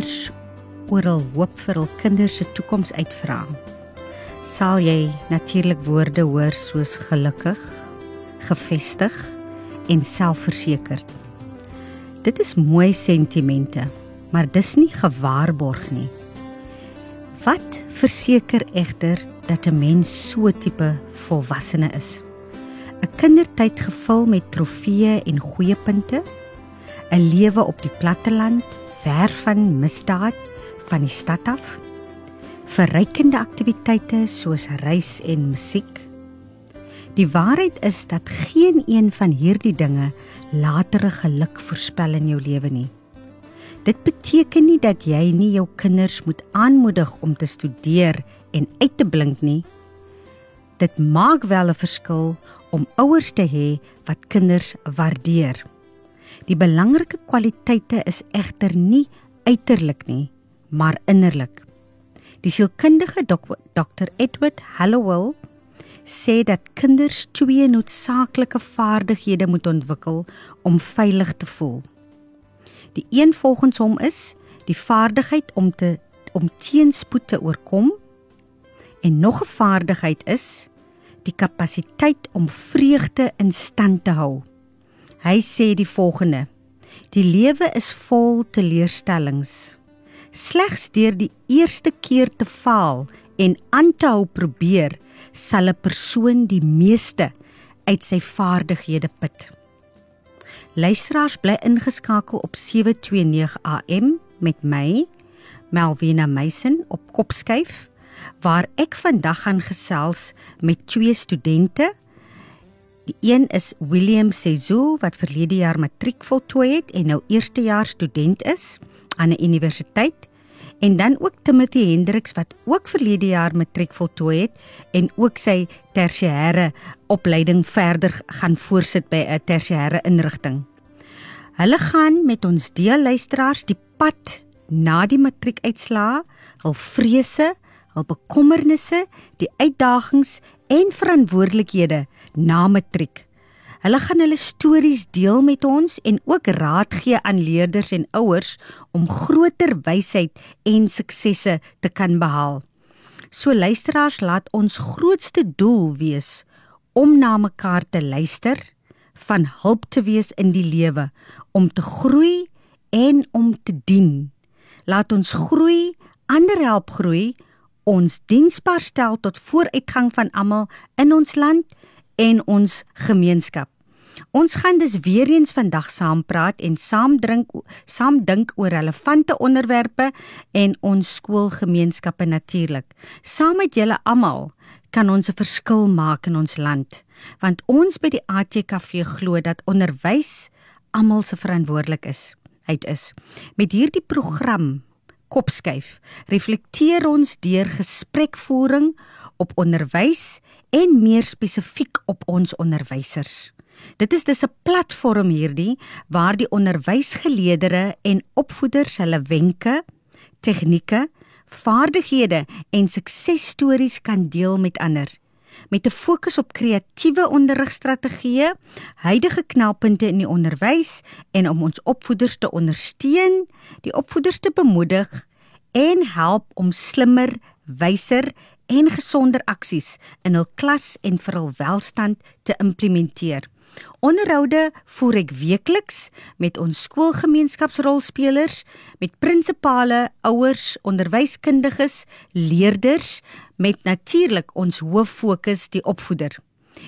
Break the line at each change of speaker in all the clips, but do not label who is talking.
ouers oor hul hoop vir hul kinders se toekoms uitvra, sal jy natuurlik woorde hoor soos gelukkig, gefestig en selfversekerd. Dit is mooi sentimente, maar dis nie gewaarborg nie. Wat verseker egter dat 'n mens so tipe volwassene is? 'n Kindertyd gevul met trofeeë en goeie punte, 'n lewe op die platteland, ver van misdaad van die stad af, verrykende aktiwiteite soos reis en musiek. Die waarheid is dat geen een van hierdie dinge latere geluk voorspel in jou lewe nie. Dit beteken nie dat jy nie jou kinders moet aanmoedig om te studeer en uit te blink nie. Dit maak wel 'n verskil om ouers te hê wat kinders waardeer. Die belangrike kwaliteite is egter nie uiterlik nie, maar innerlik. Die sielkundige Dr. Edward Hallowell sê dat kinders twee noodsaaklike vaardighede moet ontwikkel om veilig te voel. Die een volgens hom is die vaardigheid om te om teenspoed te oorkom en nog 'n vaardigheid is die kapasiteit om vreugde in stand te hou. Hy sê die volgende: Die lewe is vol teleurstellings. Slegs deur die eerste keer te faal en aan te hou probeer, sal 'n persoon die meeste uit sy vaardighede put. Luisteraars bly ingeskakel op 729 AM met my Melvina Meisen op Kopskyf waar ek vandag gaan gesels met twee studente. Die een is William Sezo wat verlede jaar matriek voltooi het en nou eerstejaars student is aan 'n universiteit en dan ook Timothy Hendriks wat ook verlede jaar matriek voltooi het en ook sy tersiêre opleiding verder gaan voorsit by 'n tersiêre inrigting. Hulle gaan met ons deel luisteraars die pad na die matriekuitslae, hul vrese, hul bekommernisse, die uitdagings en verantwoordelikhede na matriek. Hulle gaan hulle stories deel met ons en ook raad gee aan leerders en ouers om groter wysheid en suksesse te kan behaal. So luisteraars, laat ons grootste doel wees om na mekaar te luister, van hulp te wees in die lewe, om te groei en om te dien. Laat ons groei, ander help groei, ons diensbaar stel tot vooruitgang van almal in ons land en ons gemeenskap. Ons gaan dus weer eens vandag saam praat en saam drink saam dink oor relevante onderwerpe en ons skoolgemeenskappe natuurlik. Saam met julle almal kan ons 'n verskil maak in ons land, want ons by die ATKV glo dat onderwys almal se verantwoordelik is. Uit is. Met hierdie program Kopskuif reflekteer ons deur gesprekvoering op onderwys en meer spesifiek op ons onderwysers. Dit is dus 'n platform hierdie waar die onderwysgeleerders en opvoeders hulle wenke, tegnieke, vaardighede en suksesstories kan deel met ander. Met 'n fokus op kreatiewe onderrigstrategieë, huidige knelpunte in die onderwys en om ons opvoeders te ondersteun, die opvoeders te bemoedig en help om slimmer, wyser en gesonder aksies in hul klas en vir hul welstand te implementeer. Onderhoude voer ek weekliks met ons skoolgemeenskapsrolspelers, met prinsipale, ouers, onderwyskundiges, leerders met natuurlik ons hoof fokus die opvoeder.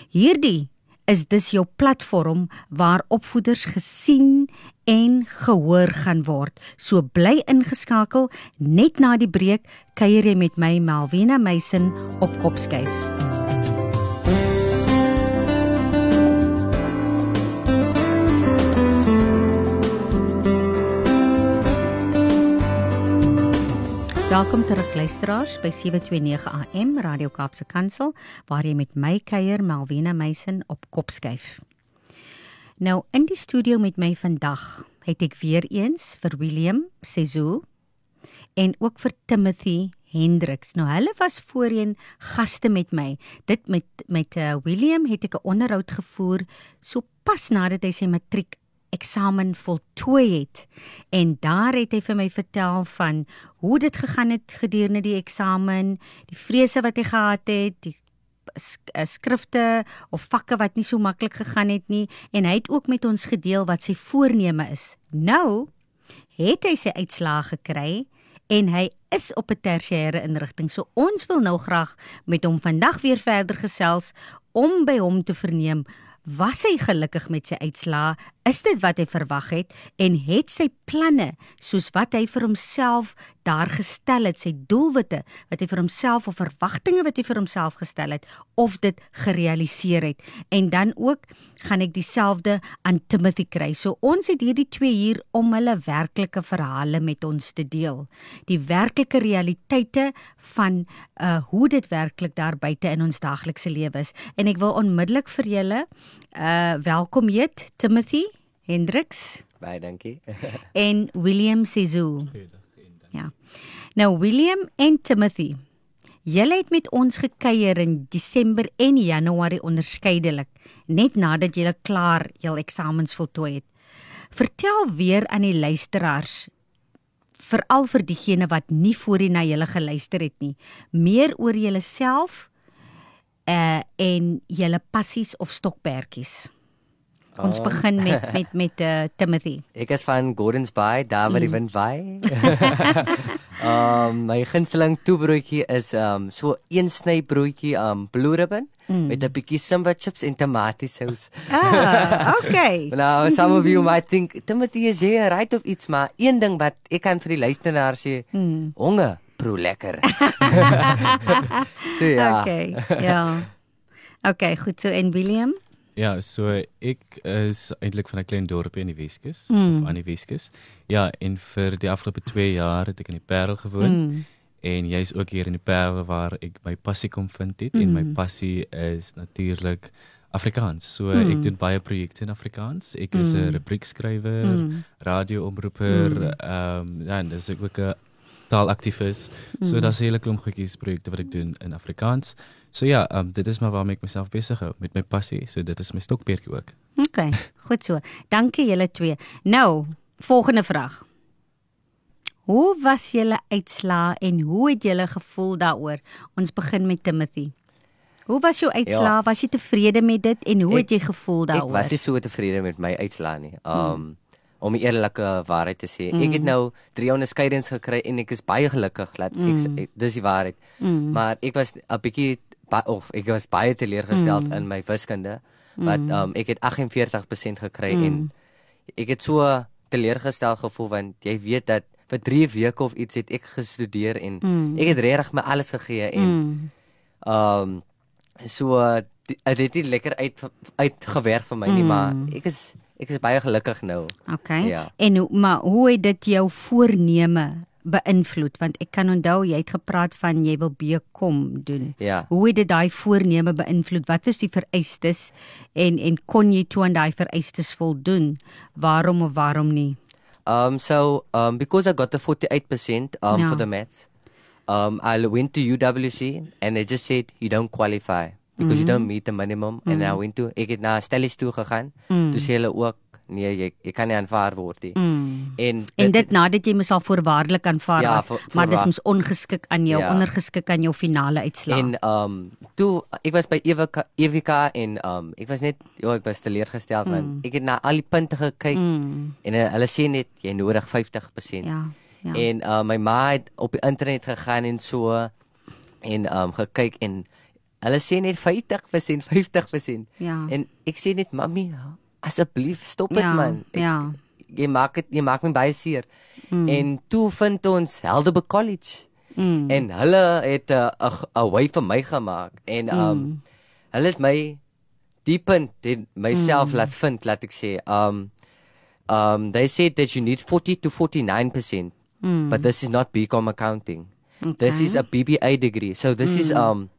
Hierdie is dus jou platform waar opvoeders gesien en gehoor gaan word. So bly ingeskakel net na die breek kuier jy met my Melvina Meisen op Kopskyf. Welkom terug luisteraars by 729 AM Radio Kaapse Kansel waar jy met my kuier Melvina Meisen op Kopskyf. Nou in die studio met my vandag het ek weer eens vir William Sezo en ook vir Timothy Hendriks. Nou hulle was voorheen gaste met my. Dit met met uh, William het ek 'n onderhoud gevoer so pas nadat hy sy matriek eksamen voltooi het. En daar het hy vir my vertel van hoe dit gegaan het gedurende die eksamen, die vrese wat hy gehad het, die eh, skrifte of vakke wat nie so maklik gegaan het nie en hy het ook met ons gedeel wat sy voorneme is. Nou het hy sy uitslae gekry en hy is op 'n tersiêre inrigting. So ons wil nou graag met hom vandag weer verder gesels om by hom te verneem Was hy gelukkig met sy uitslae? Is dit wat hy verwag het en het sy planne soos wat hy vir homself daar gestel het, sy doelwitte wat hy vir homself of verwagtinge wat hy vir homself gestel het, of dit gerealiseer het. En dan ook gaan ek dieselfde aan Timothy kry. So ons het hierdie twee hier om hulle werklike verhale met ons te deel. Die werklike realiteite van uh hoe dit werklik daar buite in ons daaglikse lewe is. En ek wil onmiddellik vir julle uh welkom heet Timothy Hendricks.
Baie dankie.
en William Sizu. Ja. Nou William en Timothy. Julle het met ons gekuier in Desember en Januarie onderskeidelik, net nadat julle klaar jul eksamens voltooi het. Vertel weer aan die luisteraars veral vir diegene wat nie voorheen na julle geluister het nie, meer oor julleself uh en julle passies of stokperdjies. Ons um, begin met met met uh, Timothy.
Ek is van Gordons Bay, daar waar die mm. wind waai. um my gunsteling toebroodjie is um so een sny broodjie um blue ribbon mm. met 'n bietjie simba chips en tomatiesous.
Ah, okay.
nou some of you might think Timothy is here right of iets maar een ding wat ek kan vir die luisteraars sê, mm. honger proe lekker.
so ja. Okay. Ja. Okay, goed so en William
Ja, so ek is eintlik van 'n klein dorpie in die Weskus mm. of aan die Weskus. Ja, en vir die afgelope 2 jaar het ek in die Parel gewoon. Mm. En jy's ook hier in die Parel waar ek my passie kom vind het mm. en my passie is natuurlik Afrikaans. So mm. ek doen baie projekte in Afrikaans. Ek is 'n mm. rubriekskrywer, mm. radioomroeper, mm. ehm mm. um, ja, en dis ek ook 'n taalaktivis. So mm. daar's 'n hele klomp goedjies projekte wat ek doen in Afrikaans. So ja, um, dit is maar waarmee ek myself besig hou met my passie. So dit is my stokperdjie ook.
OK, goed so. Dankie julle twee. Nou, volgende vraag. Hoe was julle uitslaa en hoe het julle gevoel daaroor? Ons begin met Timothy. Hoe was jou uitslaa? Ja, was jy tevrede met dit en hoe ek, het jy gevoel daaroor?
Ek was nie so tevrede met my uitslaa nie. Um hmm om eerlike waarheid te sê. Mm. Ek het mm. nou 3 onderskeidings gekry en ek is baie gelukkig dat ek, mm. ek dis die waarheid. Mm. Maar ek was 'n bietjie of ek was baie teleurgesteld mm. in my wiskunde wat mm. um ek het 48% gekry mm. en ek het so teleurgestel gevoel want jy weet dat vir 3 weke of iets het ek gestudeer en mm. ek het regtig my alles gegee en mm. um so dit het nie lekker uit uitgewerk vir my nie mm. maar ek is ek is baie gelukkig nou.
Okay. Ja. En maar hoe het dit jou voorneme beïnvloed want ek kan onthou jy het gepraat van jy wil bekom doen.
Ja.
Hoe het dit daai voorneme beïnvloed? Wat is die vereistes en en kon jy toe aan daai vereistes voldoen? Waarom of waarom nie?
Um so um because I got the 48% um ja. for the maths. Um I went to UWC and they just said you don't qualify because mm -hmm. you don't meet the minimum mm -hmm. and I went to ek het na Stellies toe gegaan. Mm -hmm. Toe sê hulle ook nee jy jy kan nie aanvaar word nie. Mm.
En dit, en dit nadat jy myself voorwaardelik aanvaar ja, as voor, maar dis mos ongeskik aan jou ja. ondergeskik aan jou finale uitslag.
En um toe ek was by Evika Evika en um ek was net ja ek was teleurgesteld mm. want ek het na al die punte gekyk mm. en uh, hulle sê net jy nodig 50%. Ja. Ja. En uh, my ma het op die internet gegaan en so en um gekyk en hulle sê net 50%, 50%. Ja. En ek sê net mami, asseblief stop dit ja, man. Ek, ja. Jy maak dit jy maak my baie seer. Mm. En toe vind ons Helderbe College. Mm. En hulle het 'n uh, 'n wy vir my gemaak en um mm. hulle het my diep in myself mm. laat vind laat ek sê um um they said that you need 40 to 49% mm. but this is not BCom accounting. Okay. This is a BBA degree. So this mm. is um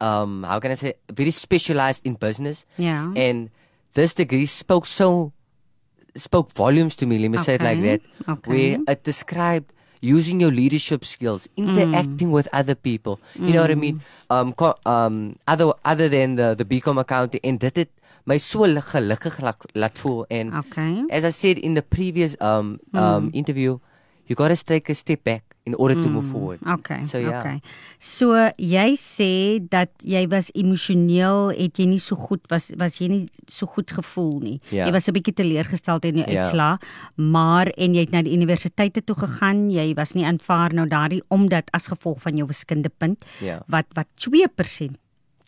um how can I say very specialized in business.
Yeah.
And this degree spoke so spoke volumes to me let me okay. say it like that okay. where it described using your leadership skills interacting mm. with other people mm. you know what i mean mm. um um other other than the the bcom accounting and did it my so gelukkig laat, voel en
okay.
as I said in the previous um um mm. interview you got to take a step back in order mm. to move forward.
Okay. So ja. Yeah. Okay. So jy sê dat jy was emosioneel, het jy nie so goed was was jy nie so goed gevoel nie. Yeah. Ja. Jy was 'n bietjie teleurgesteld in jou yeah. Ja. uitslaa, maar en jy het na die universiteite toe gegaan, jy was nie aanvaar nou daardie omdat as gevolg van jou wiskundepunt yeah. wat wat 2%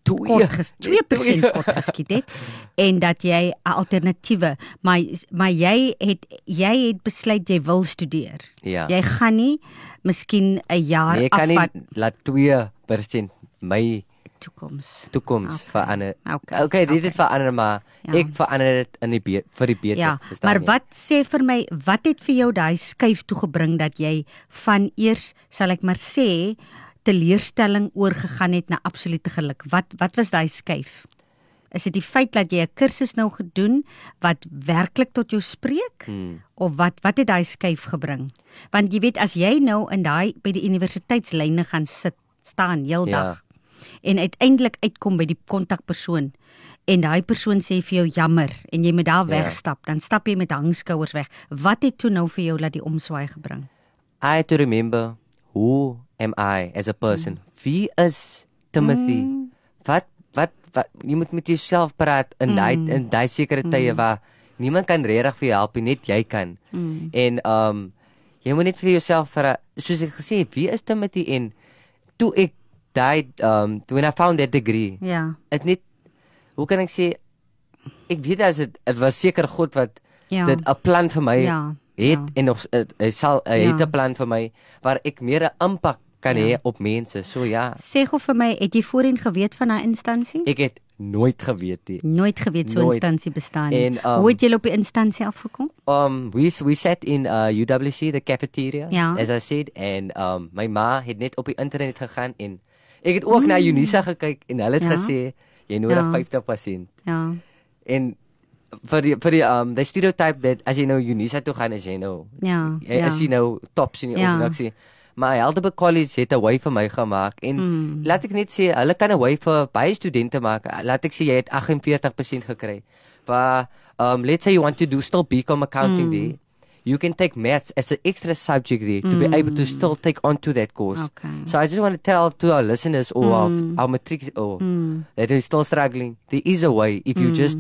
kort ges 2% kort geskiet het en dat jy 'n alternatiewe maar maar jy het jy het besluit jy wil studeer.
Ja.
Jy gaan nie miskien 'n jaar
nee, afvat. Nee, kan nie laat 2% my
toekoms
toekoms okay. verander. Okay, okay dit okay. het verander maar ja. ek verander dit in die be vir die beter.
Ja, maar wat sê vir my wat het vir jou daai skuif toe gebring dat jy van eers sal ek maar sê teleurstelling oorgegaan het na absolute geluk? Wat wat was daai skuif? Is dit die feit dat jy 'n kursus nou gedoen wat werklik tot jou spreek hmm. of wat wat het daai skuif gebring? Want jy weet as jy nou in daai by die universiteitslyne gaan sit staan heeldag ja. en uiteindelik uitkom by die kontakpersoon en daai persoon sê vir jou jammer en jy moet daar ja. wegstap, dan stap jy met hangskouers weg. Wat het toe nou vir jou laat die omswaai gebring?
I to remember who am I as a person? Mm. Wie is Timothy? Mm. Wat wat wat jy moet met jouself praat in daai mm. in daai sekere tye mm. waar niemand kan regtig vir jou help nie, net jy kan. Mm. En um jy moet net vir jouself vir soos ek gesê het, wie is Timothy en toe ek daai um when I found that degree.
Ja. Yeah.
Dit net hoe kan ek sê ek weet as dit dit was seker God wat ja. dit 'n plan vir my ja het ja. en nog hy sal hy ja. het 'n plan vir my waar ek meer 'n impak kan ja. hê op mense. So ja.
Sê gou vir my, het jy voorheen geweet van daai instansie?
Ek het nooit geweet nie.
Nooit geweet so 'n instansie bestaan nie. En, um, Hoe het jy op die instansie afgekom?
Um we we sat in uh UWC the cafeteria ja. as I said and um my ma het net op die internet gegaan en ek het ook mm. na Unisa gekyk en hulle het ja. gesê jy nodig ja. 50%.
Ja.
En vir die vir die um the stereotype that as jy nou Unisa toe gaan as jy nou
ja,
jy, ja. as jy nou tops in die ja. organisasie maar Helderberg College het 'n way vir my gemaak en mm. laat ek net sê hulle kan 'n way vir baie studente maak laat ek sê jy het 48% gekry waar um let's say you want to do still BCom accounting mm. there you can take maths as an extra subject there to mm. be able to still take on to that course
okay.
so i just want to tell to our listeners or mm. our matric or mm. that are still struggling there is a way if you mm. just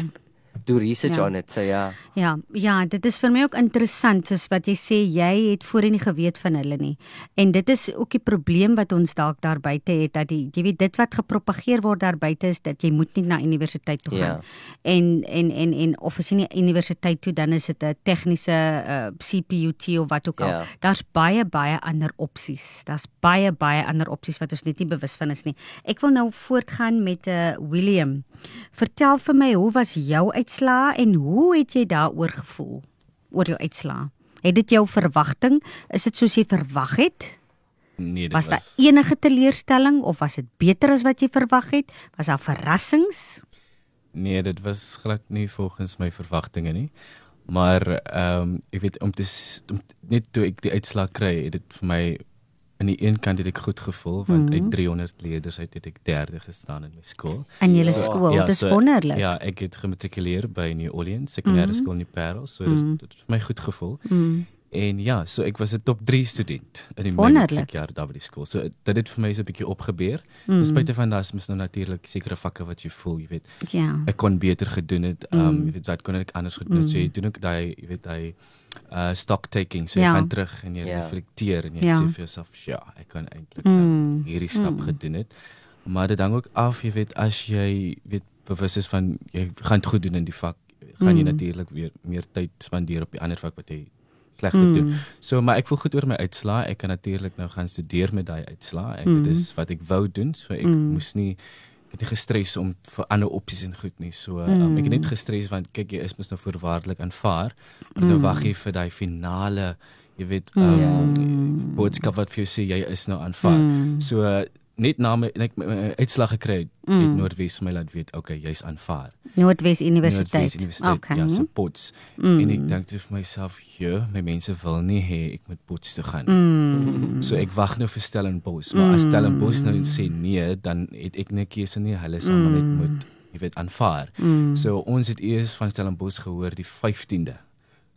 do research ja. on it so ja.
Ja ja dit is vir my ook interessant soos wat jy sê jy het voorheen nie geweet van hulle nie. En dit is ook die probleem wat ons dalk daar buite het dat die jy weet dit wat gepropageer word daar buite is dat jy moet nie na universiteit toe gaan. Ja. en en en en of as jy nie universiteit toe dan is dit 'n tegniese uh, CPUT of wat ook al. Ja. daar's baie baie ander opsies. Daar's baie baie ander opsies wat ons net nie bewus van is nie. Ek wil nou voortgaan met 'n uh, William. Vertel vir my hoe was jou uitslaa en hoe het jy daaroor gevoel oor jou uitslaa? Het dit jou verwagting? Is dit soos jy verwag het?
Nee, dit
was daar was... enige teleurstelling of was dit beter as wat jy verwag het? Was daar verrassings?
Nee, dit was glad nie volgens my verwagtinge nie. Maar ehm um, ek weet om te om, net toe ek die uitslaa kry, het dit vir my aan die een kant het ek goed gevoel want mm -hmm. uit 300 leerders uit het ek derde gestaan in my skool.
In julle so, skool, ja, dis so, wonderlik.
Ja, ek het gematrikuleer by New Orleans Sekondêre mm -hmm. Skool in die Parel, so mm -hmm. dit het vir my goed gevoel. Mm -hmm. En ja, so ek was 'n top 3 student in die matriekjaar daar by die skool. So dit het vir my so 'n bietjie opgebeur. Mm. Spite van dat mens nou natuurlik sekere vakke wat jy voel, jy weet.
Ja.
Ek kon beter gedoen het. Ehm um, jy weet wat kon ek anders gedoen het. Mm. So jy doen ook daai, jy weet, daai uh stock taking so jy ja. gaan terug en jy ja. reflekteer en jy ja. sê vir jouself ja ek kan eintlik mm. um, hierdie stap mm. gedoen het maar dit hang ook af jy weet as jy weet bewus is van jy gaan goed doen in die vak gaan jy mm. natuurlik weer meer tyd spandeer op die ander vak wat jy slegter mm. doen so maar ek voel goed oor my uitslaa ek kan natuurlik nou gaan studeer met daai uitslaa ek mm. dit is wat ek wou doen so ek mm. moes nie ek het nie gestres om vir ander opsies en goed nie. So mm. um, ek het net gestres want kyk jy is mos nou voorwaardelik aanvaar. En mm. dan wag jy vir daai finale, jy weet, um, mm. boodskap wat vir jou sê jy is nou aanvaar. Mm. So net na my net my uitslag gekry het, mm. het Noordwes my laat weet, okay, jy's aanvaar.
Noordwes Universiteit. Noordwes
Universiteit. Okay. Ja, so pots. Mm. En ek dink vir myself, ja, my mense wil nie hê ek moet pots toe gaan. Mm. So ek wag nou vir Stellenbosch, maar mm. as Stellenbosch nou sê nee, dan het ek net keuse nie, hulle sal mm. net moet jy weet aanvaar. Mm. So ons het eers van Stellenbosch gehoor die 15de.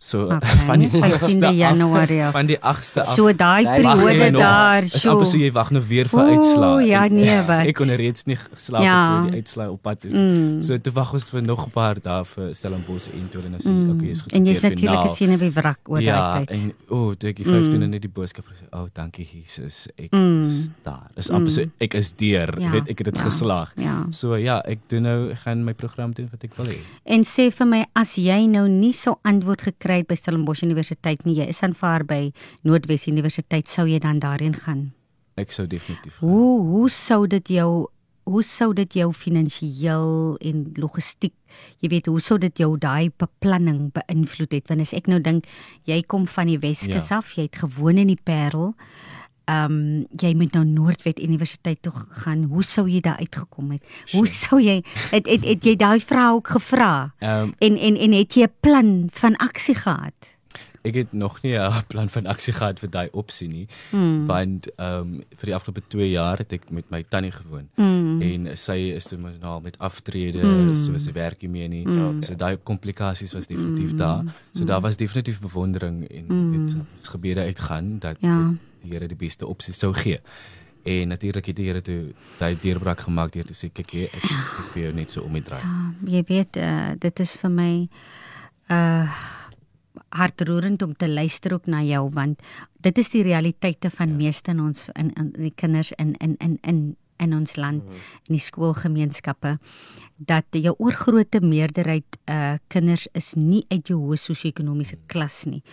So okay. van die 15de Januarie af, van die 8ste af.
So daai periode daar,
so. Is amper so jy wag nou weer vir uitslae.
Ja, nee, wat.
Ek kon reeds nie geslaap ja. toe die uitslae op pad is. Mm. So toe wag ons vir nog 'n paar dae vir Stellenbosch en toe hulle nou sê mm. okay, is goed.
En jy's natuurlik gesien wie wrak oor
ja,
daai
tyd. Ja, en o, oh, toe ek die 15de mm. net die boodskap gesê, "O, oh, dankie Jesus, ek mm. is daar." Is amper mm. so ek is deur, ja. weet ek het dit ja. geslaag. Ja. So ja, ek doen nou gaan my program doen wat ek wil hê.
En sê vir my as jy nou nie so antwoord gekry het by Stellenbosch Universiteit nie, jy is aanvaar by Noordwes Universiteit, sou jy dan daarheen gaan?
Ek sou definitief. Gaan.
Hoe hoe sou dit jou hoe sou dit jou finansiëel en logistiek, jy weet, hoe sou dit jou daai beplanning beïnvloed het? Want as ek nou dink jy kom van die Weskus ja. af, jy het gewoon in die Parel ehm um, jy moet nou Noordwes Universiteit toe gaan. Hoe sou jy daar uitgekom het? Hoe sou jy het het, het jy daai vrou ook gevra? Um, en en en het jy 'n plan van aksie gehad?
Ek het nog nie 'n plan van aksie gehad vir daai opsie nie. Hmm. Want ehm um, vir die afgelope 2 jaar het ek met my tannie gewoon hmm. en sy is emosionaal met aftrede, hmm. so sy werk nie meer nie. Hmm. So daai komplikasies was definitief hmm. daar. So daar was definitief bewondering en hmm. dit gebede uitgaan dat ja die Here die beste opsie sou gee. En natuurlik het die Here toe daai deurbraak gemaak deur te sê kyk hier ek ja. vir jou net so om te draai.
Ja, jy weet uh, dit is vir my uh hartroerend om te luister ook na jou want dit is die realiteite van ja. meeste in ons in, in die kinders in in in in in ons land in die skoolgemeenskappe dat jou oorgrootste meerderheid uh kinders is nie uit jou hoë sosio-ekonomiese mm. klas nie.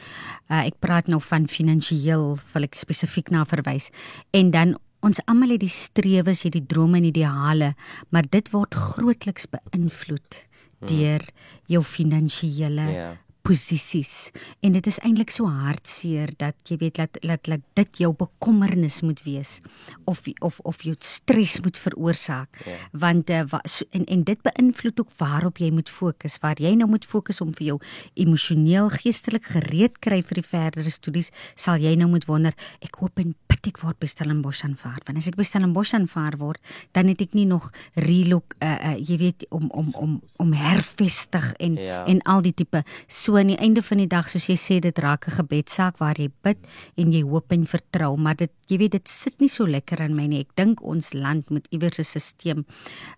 Uh ek praat nou van finansiëel, wil ek spesifiek na verwys. En dan ons almal het die strewes, het die drome en ideale, maar dit word grootliks beïnvloed mm. deur jou finansiële yeah posisies en dit is eintlik so hartseer dat jy weet dat dat dat dit jou bekommernis moet wees of of of jou stres moet veroorsaak ja. want uh, wa, so, en en dit beïnvloed ook waarop jy moet fokus waar jy nou moet fokus om vir jou emosioneel geestelik gereed kry vir die verdere studies sal jy nou moet wonder ek hoop en bid ek word by Stellenbosch aanvaar. Want as ek by Stellenbosch aanvaar word dan het ek nie nog relook uh, uh, jy weet om om om om hervestig en ja. en al die tipe. So aan die einde van die dag soos jy sê dit raak 'n gebedsaak waar jy bid en jy hoop en vertrou maar dit jy weet dit sit nie so lekker in my nie. Ek dink ons land moet iewers 'n stelsel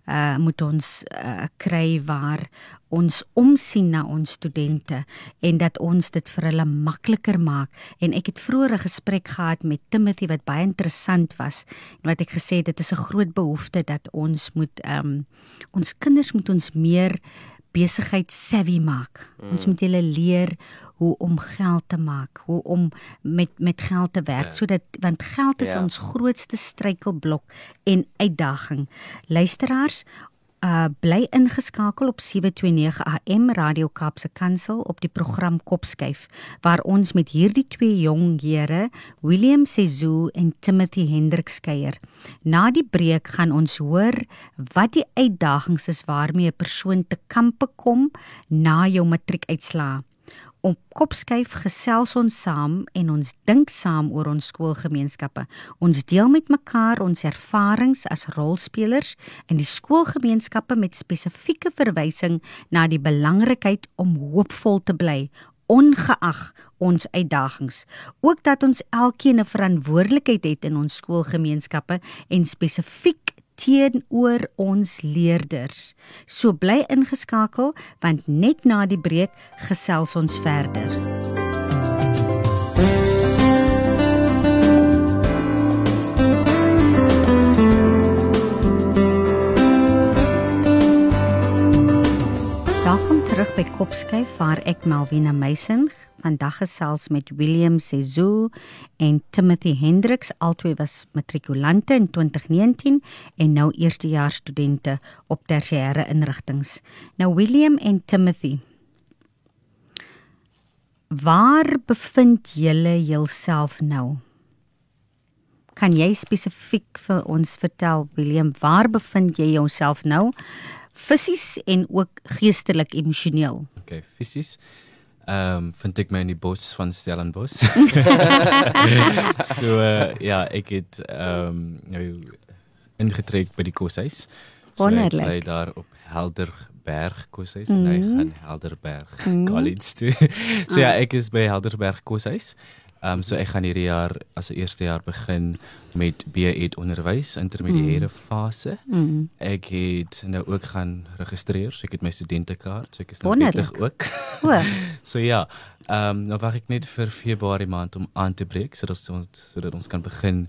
uh moet ons uh, kry waar ons omsien na ons studente en dat ons dit vir hulle makliker maak en ek het vroeër 'n gesprek gehad met Timothy wat baie interessant was en wat ek gesê het dit is 'n groot behoefte dat ons moet ehm um, ons kinders moet ons meer besigheid savvy maak. Mm. Ons moet hulle leer hoe om geld te maak, hoe om met met geld te werk yeah. Ja. sodat want geld is yeah. Ja. ons grootste struikelblok en uitdaging. Luisteraars, uh bly ingeskakel op 729 AM Radio Kaapse Kansel op die program Kopskyf waar ons met hierdie twee jong here William Sezu en Timothy Hendriks kuier. Na die breek gaan ons hoor wat die uitdagings is waarmee 'n persoon te kampe kom na jou matriekuitslae op kopskyf gesels ons saam en ons dink saam oor ons skoolgemeenskappe. Ons deel met mekaar ons ervarings as rolspelers in die skoolgemeenskappe met spesifieke verwysing na die belangrikheid om hoopvol te bly ongeag ons uitdagings. Ook dat ons elkeen 'n verantwoordelikheid het in ons skoolgemeenskappe en spesifiek teenoor ons leerders. So bly ingeskakel want net na die breek gesels ons verder. Welkom terug by Kopskyf waar ek Malvina Meisen vandag gesels met William Sezu en Timothy Hendriks. Albei was matrikulante in 2019 en nou eerstejaars studente op tersiêre instellings. Nou William en Timothy. Waar bevind julle julself nou? Kan jy spesifiek vir ons vertel William, waar bevind jy jouself nou? Fisies en ook geestelik emosioneel.
Okay, fisies Ehm um, vind ek my in die bos van Stellenbosch. so uh, ja, ek het ehm um, nou ingetrek by die koshuis
Wonderlik.
So ek bly daar op Helderberg koshuis mm -hmm. en hy mhm. gaan Helderberg mm -hmm. College toe. so ja, ah. ek is by Helderberg koshuis. Ehm um, so ek gaan hierdie jaar as 'n eerste jaar begin met BA onderwys intermediêre mm. fase. Mm. Ek het nou ook gaan registreer, so ek het my studentekaart, so ek is nou wettig ook. so ja, ehm um, nou wag ek net vir Februarie maand om aan te breek sodat ons sodat ons kan begin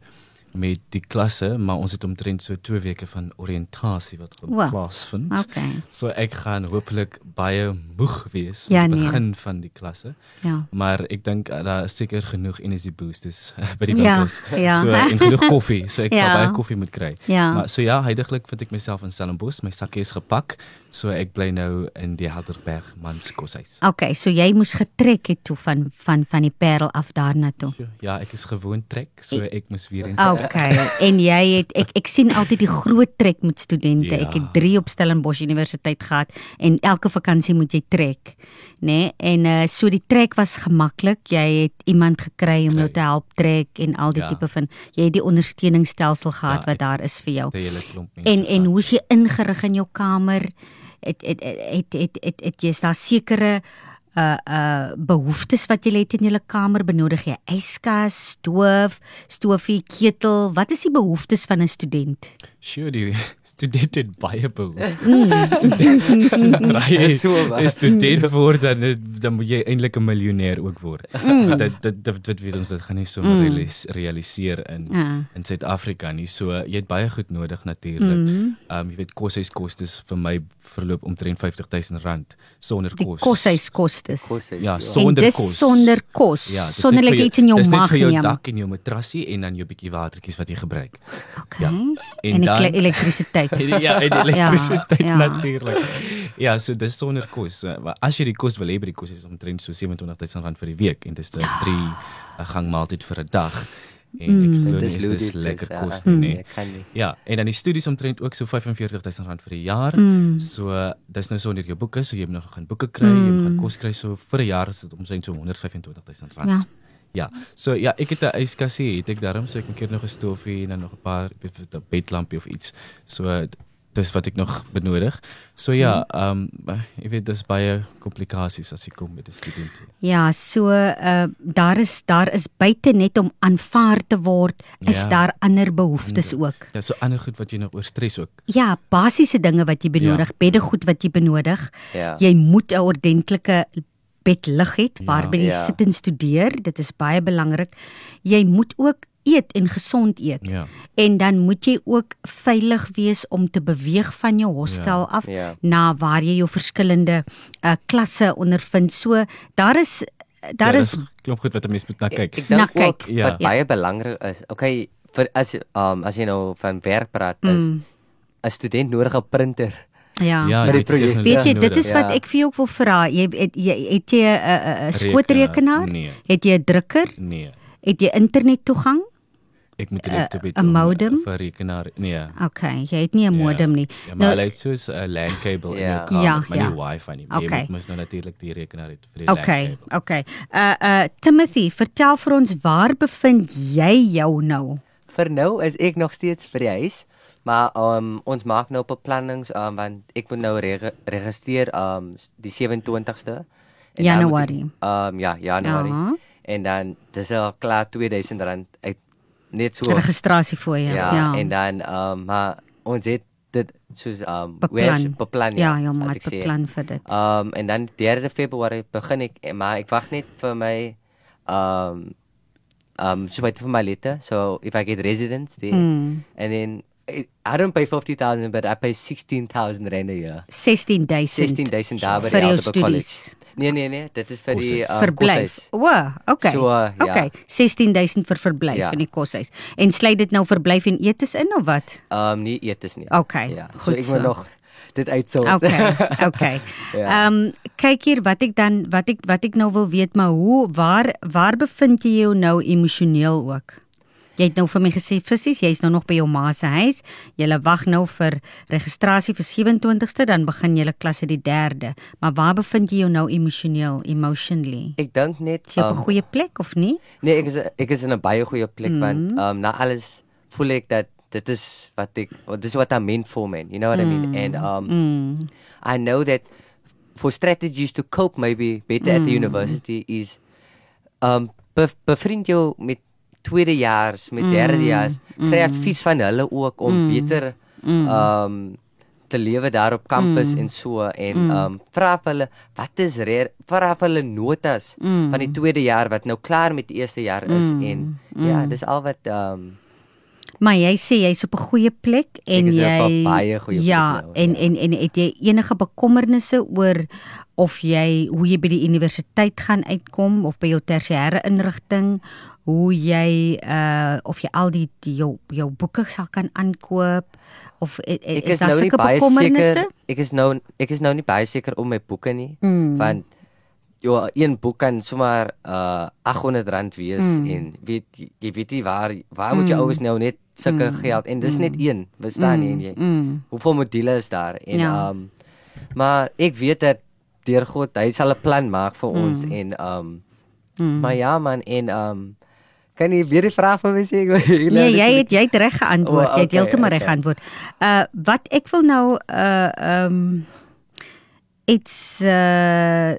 met die klasse, maar ons het omtrent so 2 weke van oriëntasie wat gaan wow. plaasvind.
Okay.
So ek gaan hopelik baie moeg wees ja, aan die nee. begin van die klasse. Ja. Maar ek dink uh, daar is seker genoeg energy boosters uh, by die ja, winkels. Ja, ja. So en genoeg koffie, so ek ja. sal baie koffie moet kry. Ja. Maar so ja, heidaglik vind ek myself in Stellenbosch, my sakkie is gepak. So ek bly nou in die Helderberg manskoshuis.
Okay, so jy moes getrek het toe van van van die Parel af daarna toe.
Ja, ek is gewoon trek, so ek moes weer
eens. Okay. En jy het ek ek sien altyd die groot trek met studente. Ja. Ek het 3 op Stellenbosch Universiteit gehad en elke vakansie moet jy trek, né? Nee? En uh so die trek was gemaklik. Jy het iemand gekry om jou te help trek en al die ja. tipe van jy het die ondersteuningsstelsel gehad ja, wat daar is vir jou. En en hoe is jy ingerig in jou kamer? het het het het het, het jy is daar sekere uh uh behoeftes wat jy het in jou kamer benodig jy yskas, stoof, stofie, ketel. Wat is die behoeftes van 'n student?
Sure, die student het baie behoeftes. Dis drie is student word dan dan moet jy eintlik 'n miljonair ook word. Mm. Dit dit dit wat weet ons dit gaan nie so mm. realiseer in ja. in Suid-Afrika nie. So jy het baie goed nodig natuurlik. Mm. Um jy weet koshuiskostes vir my verloop omtrent 50000 rand sonder kos.
Koshuiskostes.
Ja, sonder kos.
Sonder kos. Ja, sonder net iets in jou maag
nie. Dis vir jou dak en jou matrasie en dan jou bietjie watertjies wat jy gebruik.
Okay. Ja. En, en dan elektrisiteit.
ja, en elektrisiteit ja, ja. natuurlik. Ja, so dis sonder kos. Maar as jy die kos wil hê, die kos is omtrent so 27000 rand vir die week en dis 'n 3 'n gang maaltyd vir 'n dag. En ek mm. glo dis dis lekker ja. kos nie. Nee, nie. Ja, en dan die studies omtrent ook so 45000 rand vir die jaar. Mm. So dis nou sonder jou boeke, so jy moet nog gaan boeke kry, mm. jy moet gaan kos kry so vir 'n jaar is dit omtrent so 125000 rand. Ja. Ja. So ja, ek het 'n yskassie, het ek daarom so ek 'n keer nog 'n stofie en dan nog 'n paar bedlampie of iets. So dis wat ek nog benodig. So ja, mhm. ehm um, jy weet dis baie komplikasies as jy kom met 'n student.
Ja, so uh daar is daar is buite net om aanvaar te word, is ja, daar ander behoeftes ander, ook.
Ja, so ander goed wat jy nog oor stres ook.
Ja, basiese dinge wat jy benodig, ja. beddegoed wat jy benodig. Ja. Jy moet 'n ordentlike bed lig het ja. waar jy ja. sit en studeer. Dit is baie belangrik. Jy moet ook eet en gesond eet. Ja. En dan moet jy ook veilig wees om te beweeg van jou hostel ja. af ja. na waar jy jou verskillende uh, klasse ondervind. So daar is daar ja, is
klop goed wat 'n mens moet na kyk.
Ek, ek dink ook ja. wat baie belangrik is. Okay, vir as um as jy nou van werk praat is mm. 'n student nodig 'n printer.
Ja, ja met die projek. Weet jy, dit is wat ja. ek vir jou wil vra. Jy het jy het jy 'n skootrekenaar? Nee. Het jy 'n drukker?
Nee.
Het jy internet toegang?
Ek moet net op
'n modem
vir rekenaar. Nee.
Okay, jy het nie 'n ja. modem nie.
Ja, maar nou, hy het soos 'n LAN kabel ja. in jou kamer, ja, maar ja. nie wifi nie. Okay. Jy moet nou natuurlik die rekenaar hê vir die
okay, LAN kabel. Okay. Okay. Uh uh Timothy, vertel vir ons waar bevind jy jou nou?
Vir nou is ek nog steeds by die huis. Maar um, ons maak nou beplannings um, want ek moet nou re registreer um die 27ste
Januarie.
Um ja, Januarie. Ja. En dan dis al klaar R2000 uit net so
registrasie jou. Ja, ja.
En dan um maar ons het dit soos um
beplan.
beplan
ja. Ja, ja, maar beplan vir dit.
Um en dan 3 Februarie begin ek maar ek wag net vir my um um so baie vir my lette. So if I get residence there mm. and then I don't pay 50,000 but I pay 16,000 rand a year.
16,000.
16,000 daar by die College. Nee nee nee, dit is vir die uh,
verblyf. O, okay. So, uh, ja. Okay, 16,000 vir verblyf ja. in die koshuis. En sluit dit nou verblyf en etes in of wat?
Ehm um, nie etes nie.
Okay.
Ja. Goed. So ek moet so. nog dit uitsort.
Okay. Okay. Ja. Ehm ja. um, kyk hier wat ek dan wat ek wat ek nou wil weet maar hoe waar waar bevind jy jou nou emosioneel ook? Jy het nou vir my gesê fisies, jy's nou nog by jou ma se huis. Jy wag nou vir registrasie vir 27ste, dan begin jy klasse die 3de. Maar waar bevind jy jou nou emosioneel, emotionally?
Ek dink net
jy op 'n um, goeie plek of nie?
Nee, ek is ek is in 'n baie goeie plek mm want um na alles voel ek dat dit is wat ek dit is what I mean for man you know what mm. I mean mm. and um mm. I know that for strategies to cope maybe better mm. at the mm. university is um bevriend jou met tweedejaars met mm. derdejaars mm. kry advies van hulle ook om mm. beter mm. um te lewe daar op kampus mm. en so en mm. um vra hulle wat is vra hulle notas mm. van die tweede jaar wat nou klaar met die eerste jaar is mm. en mm. ja dis al wat um
Maar jy sê jy's op 'n goeie plek en jy
baie goeie plek.
Ja, nou, en, ja. en en het jy enige bekommernisse oor of jy hoe jy by die universiteit gaan uitkom of by jou tersiêre inrigting hoe jy uh of jy al die, die jou jou boeke sal kan aankoop of is, ek is, is nou nie baie seker
ek is nou ek is nou nie baie seker om my boeke nie mm. want Jo, een boek kan sommer uh 800 rand wees mm. en weet jy weet jy waar waar moet jy mm. ouers nou net sulke mm. geld en dis mm. net een, verstaan mm. jy? Mm. Hoeveel modules is daar? En ja. um maar ek weet dat deur God, hy sal 'n plan maak vir mm. ons en um mm. maar ja man en um kan jy weer die vraag van my sê?
nee, jy het jy het reg geantwoord. Oh, okay, jy het heeltemal okay. reg geantwoord. Uh wat ek wil nou uh um it's uh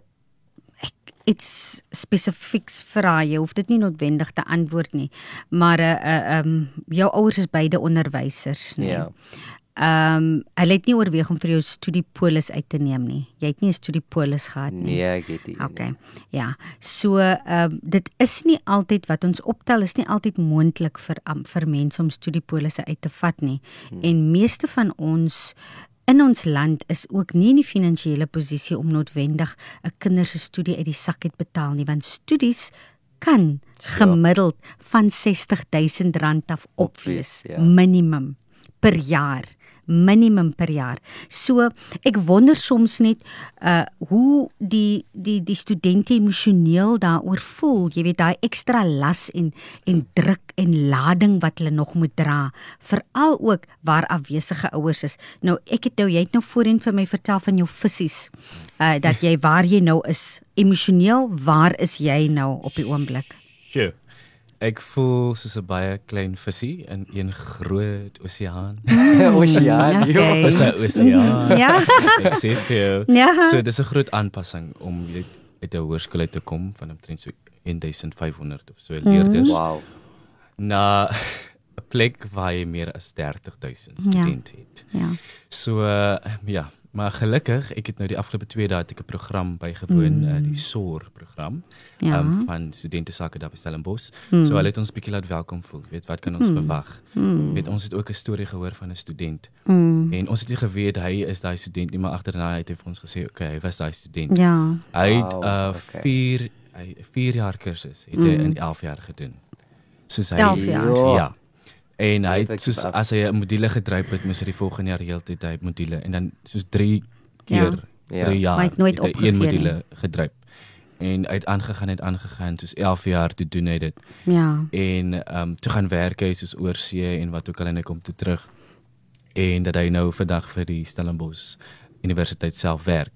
iets spesifieks vra jy hoef dit nie noodwendig te antwoord nie maar uh uh, um, jou ouers is beide onderwysers nee ja Ehm um, hulle het nie oorweeg om vir jou studiepolis uit te neem nie. Jy het nie 'n studiepolis gehad nie.
Nee, ek het nie.
Okay. Ja. So ehm um, dit is nie altyd wat ons optel is nie altyd moontlik vir um, vir mense om studiepolisse uit te vat nie. Hmm. En meeste van ons in ons land is ook nie in die finansiële posisie om noodwendig 'n kinders se studie uit die sak het betaal nie, want studies kan ja. gemiddeld van R60000 af opwees, ja. minimum per jaar minimum per jaar. So ek wonder soms net uh hoe die die die studente emosioneel daaroor voel. Jy weet daai ekstra las en en druk en lading wat hulle nog moet dra, veral ook waar afwesige ouers is. Nou ek het nou jy het nou voorheen vir my vertel van jou visies. Uh dat jy waar jy nou is emosioneel, waar is jy nou op die oomblik?
Sjoe. Ek voel soos 'n baie klein visie in een groot oseaan.
oseaan,
ja, dis 'n oseaan. Ja. Ek sê vir jou. Ja. So dis 'n groot aanpassing om uit uit 'n hoërskool uit te kom van omtrent so 1500 of so leerders. Mm. Wow. Na 'n plek waar jy meer as 30000 studente ja. het. Ja. So uh, ja, Maar gelukkig, ek het nou die afgelope 2 dae 'n program bygewoon, mm. uh, die SOR program ja. um, van studente sake daar by Stellenbosch. Mm. So hulle het ons bietjie laat welkom voel. Weet wat kan ons mm. verwag? Mm. Weet ons het ook 'n storie gehoor van 'n student. Mm. En ons het nie geweet hy is daai student nie, maar agterna het hy vir ons gesê, "Oké, okay, hy was daai student."
Ja.
Hy het 'n uh, 4 hy 4 jaar kursus het hy mm. in 11 jaar gedoen.
Soos hy 11 jaar. Ja.
ja. En hy het soos as hy 'n module gedryf het, moes hy die volgende jaar heeltyd hy module en dan soos 3 keer ja. 3 jaar
het nooit
hy een module gedryf. En hy het aangegaan het aangegaan soos 11 jaar te doen hy dit.
Ja.
En ehm um, toe gaan werk hy soos oorsee en wat ook al en hy kom toe terug. En dat hy nou vandag vir die Stellenbosch Universiteit self werk.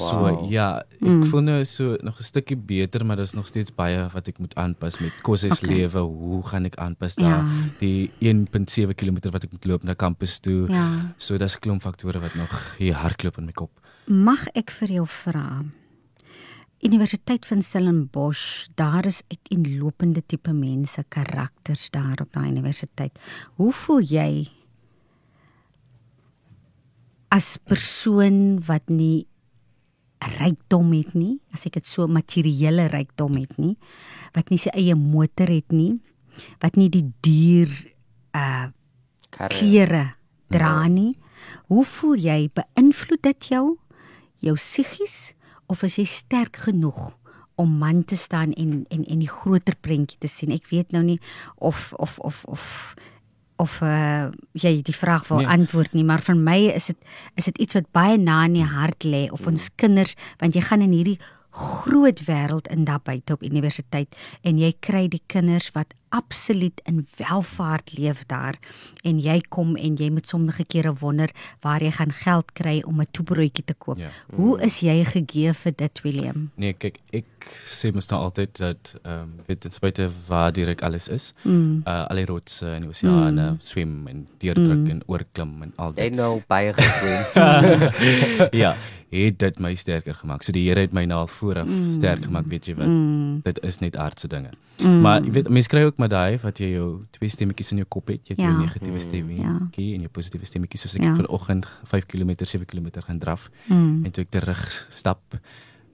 So wow. ja, ek mm. voel nou so nog 'n stukkie beter, maar daar's nog steeds baie wat ek moet aanpas met koses okay. lewe. Hoe gaan ek aanpas daar? Ja. Die 1.7 km wat ek moet loop na kampus toe. Ja. So daar's klomp faktore wat nog hier hardloop in my kop.
Mag ek vir jou vra? Universiteit van Stellenbosch, daar is uiteenlopende tipe mense, karakters daar op daai universiteit. Hoe voel jy as persoon wat nie rykdom het nie, as ek dit so materiële rykdom het nie, wat nie sy eie motor het nie, wat nie die duur uh klere dra ja. nie. Hoe voel jy? Beïnvloed dit jou jou psigies of is jy sterk genoeg om man te staan en en en die groter prentjie te sien? Ek weet nou nie of of of of of uh, jy die vraag wil nee. antwoord nie, maar vir my is dit is dit iets wat baie na in die hart lê of ons mm. kinders want jy gaan in hierdie groot wêreld in daar buite op universiteit en jy kry die kinders wat absoluut in welvaart leef daar en jy kom en jy moet sommige kere wonder waar jy gaan geld kry om 'n toebroodjie te koop. Ja. Hoe is jy gegee vir dit William?
Nee, kyk, ek sê mos nou altyd dat ehm um, weet dit spite waar direk alles is. Mm. Uh al die rotse en die oseane, mm. swem en deurdruk mm. en oorklim en al
dit. Jy nou baie geswem.
ja het dit my sterker gemaak. So die Here het my na vooraf mm. sterk gemaak, weet jy wat? Mm. Dit is net aardse dinge. Mm. Maar jy weet mense kry ook maar daai wat jy jou twee stemmetjies in jou kop het, jy het ja. jou negatiewe stemmetjie ja. en jou positiewe stemmetjie soos ek ja. vanoggend 5 km, 7 km gaan draf mm. en toe ek terug stap,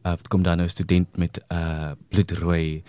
uh, kom daar nou 'n student met 'n uh, bloedrooi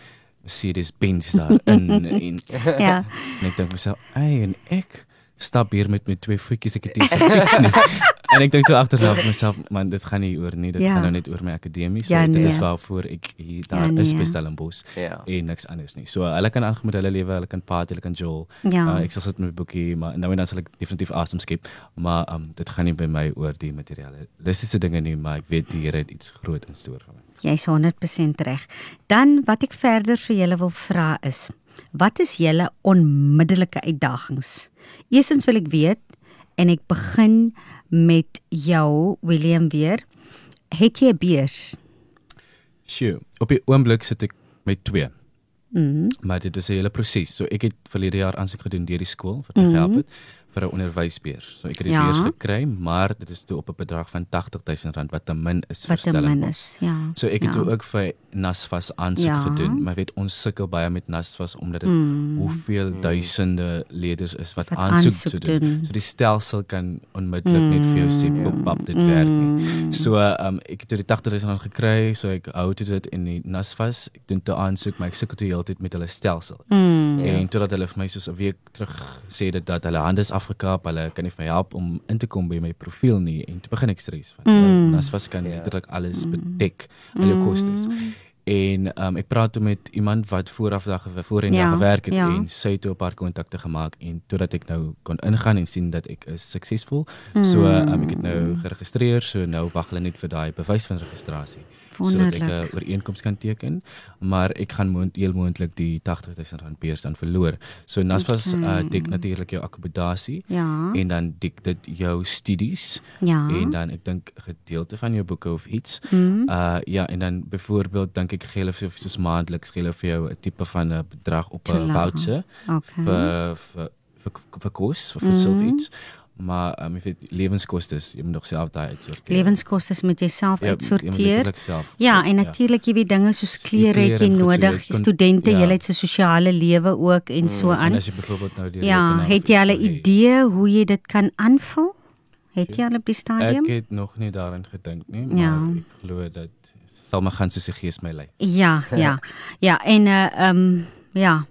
Mercedes Benz daar in en ja. En ek dink myself, "Ey, en ek stap hier met met twee voetjies ek het hier se fiets nie." en ek dink toe agteraf myself man dit gaan nie oor nie dit ja. gaan nou net oor my akademie so ja, nee. dit is waarvoor ek hier ja, daar ja, nee. is by Stellenbosch ja. en niks anders nie so hulle kan aangaan met hulle lewe hulle kan party hulle kan jol ja. uh, ek sal sit met my boekie maar nou en dan sal ek definitief asem skep maar um, dit gaan nie by my oor die materialistiese dinge nie maar ek weet die Here het iets groot in store vir my
jy's 100% reg dan wat ek verder vir julle wil vra is wat is julle onmiddellike uitdagings eerstens wil ek weet en ek begin met jou William weer. Het jy 'n beurs?
Sjoe, op die oomblik sit ek met 2. Mhm. Mm maar dit is 'n hele proses. So ek het verlede jaar aansoek gedoen deur die skool wat my mm -hmm. gehelp het vir 'n onderwysbeurs. So ek het die ja. beurs gekry, maar dit is toe op 'n bedrag van R80000 wat te min is
vir stelling. Wat te min is, ja.
So ek het ja. ook vir Nasfas aansoek ja. gedoen, maar weet ons sukkel baie met Nasfas omdat dit mm. hoeveel mm. duisende leerders is wat, wat aansoek, aansoek doen. doen. So die stelsel kan onmiddellik mm. net vir jou sê pop pop dit mm. werk nie. So um ek het die 80000 gekry, so ek hou dit in die Nasfas. Ek doen te aansoek, maar ek sukkel toe heeltyd met hulle stelsel. Mm. En ja. totdat hulle vir my soos 'n week terug sê dit dat hulle hande is afgekap, hulle kan nie vir my help om in te kom by my profiel nie en toe begin ek stres van. Mm. Nasfas kan ja. letterlik alles mm. bedek, al jou kostes. Mm en um, ek praat toe met iemand wat vooraf dag voorheen ja, gewerk het ja. en sy het toe 'n paar kontakte gemaak en totdat ek nou kon ingaan en sien dat ek is suksesvol. Mm. So um, ek het nou geregistreer, so nou wag hulle net vir daai bewys van registrasie sodat ek 'n ooreenkoms kan teken, maar ek gaan moont heel moontlik die 80000 rand beurs dan verloor. So Nasfas okay. uh, dek natuurlik jou akkommodasie
ja.
en dan dek dit jou studies
ja.
en dan ek dink gedeelte van jou boeke of iets. Mm. Uh ja, en dan byvoorbeeld dink ek gee hulle vir soos maandeliks gee hulle vir jou 'n tipe van 'n bedrag op 'n voucher
okay.
vir vir vir vir kos vir voedsel mm. iets maar um, jy weet lewenskoste jy moet nog self daai uitsorteer.
Lewenskoste moet jy self ja, uitsorteer.
Self,
ja, en natuurlik ja. jy weet dinge soos klere het jy nodig. So, studente, ja. jy het so sosiale lewe ook en mm, so aan.
En as jy byvoorbeeld nou die
Ja, het jy al 'n idee hoe jy dit kan aanvul? Het jy al op die stadium?
Ek het nog nie daarin gedink nie, maar ja. ek glo dat sal my gaan soos die gees my lei.
Ja, ja. ja, en uh ehm um, ja.